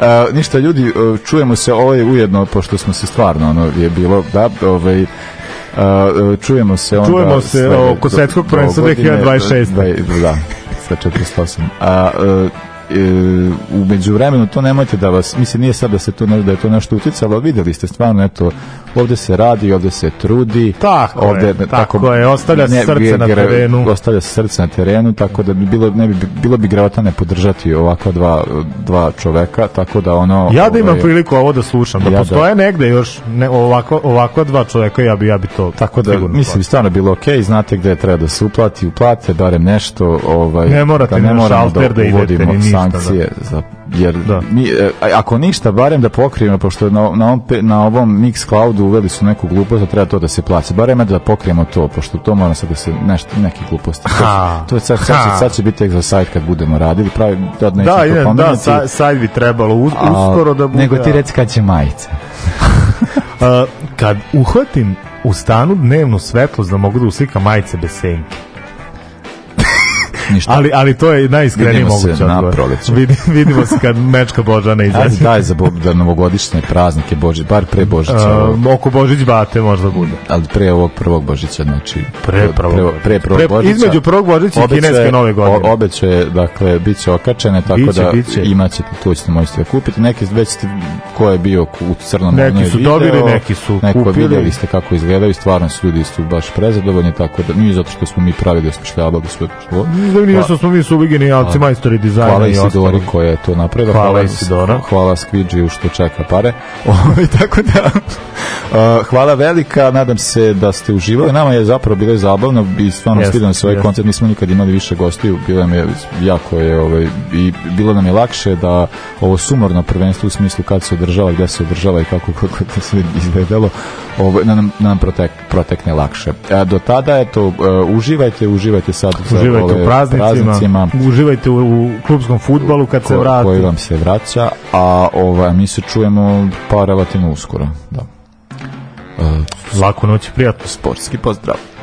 Uh, ništa ljudi, e, čujemo se ovaj ujedno, pošto smo se stvarno, ono je bilo, da, ovaj, Uh, čujemo se onda čujemo se oko svetskog prvenstva 2026 da, da, sa 408 a uh, e, u međuvremenu to nemojte da vas mislim nije sad da se to ne, da je to nešto uticalo videli ste stvarno eto ovde se radi, ovde se trudi. Tako ovde, je, tako, tako je, ostavlja ne, srce na terenu. Ostavlja srce na terenu, tako da bi bilo, ne bi, bilo bi grevota ne podržati ovakva dva, dva čoveka, tako da ono... Ja da imam ovaj, priliku ovo da slušam, da ja da. postoje da, negde još ne, ovako, ovako dva čoveka, ja bi, ja bi to tako da, mislim, plati. stvarno bilo okej, okay, znate gde treba da se uplati, uplate, barem nešto, ovaj, ne morate da ne moramo da, da, da uvodimo idete, sankcije da. za jer da. mi, e, ako ništa, barem da pokrijemo, pošto na, na, ovom, na ovom Mix Cloudu uveli su neku glupost, da treba to da se plaća, barem da pokrijemo to, pošto to mora sad da se nešto, neke gluposti. Ha. To, je sad, sad, sad, će biti tek za sajt kad budemo radili, pravi, da, da, je, da sa, sajt bi trebalo uz, uskoro da bude. Nego ti reci kad će majica. kad uhvatim u stanu dnevnu svetlost da mogu da uslikam majice bez senke, Ništa. Ali, ali to je najiskreniji moguće. Vidimo se na proleću. vidimo se kad mečka Božana izađe. Ajde, daj za, bo, za da novogodišnje praznike Božić, bar pre Božića. Uh, oko Božić bate možda bude. Ali pre ovog prvog Božića, znači... Pre prvog, pre, pre prvog pre, Božića. Između prvog Božića i kineske nove godine. Obeće, dakle, bit će okačene, tako biće, da biće. imaćete, tu ćete moći kupiti. Neki već ste, ko je bio u crnom neki su video, dobili, neki su neko kupili. Vidjeli ste kako izgledaju, stvarno su ljudi su baš prezadovoljni, tako da nije zato što smo mi pravi da smo osmišljavali sve što izlegli pa, što smo mi su bili genijalci, majstori dizajna hvala i Isidori koja je to napravila. Hvala, hvala Isidora. Hvala Skvidžiju što čeka pare. Ovaj, tako da, uh, hvala velika, nadam se da ste uživali. Nama je zapravo bilo zabavno i stvarno yes, svidam se ovaj yes. koncert. Nismo nikad imali više gostiju, bilo nam je jako je ovaj, i bilo nam je lakše da ovo sumorno prvenstvo u smislu kad se održava, gde se održava i kako kako to sve izgledalo, ovaj, da nam, da nam protek, protekne lakše. A do tada, eto, uh, uživajte, uživajte sad. Uživajte u praznicima. praznicima. Uživajte u, u klubskom futbalu kad ko, se vrati. Koji vam se vraća, a ovaj, mi se čujemo pa relativno uskoro. Da. Uh, Laku noć, prijatno. Sportski pozdrav.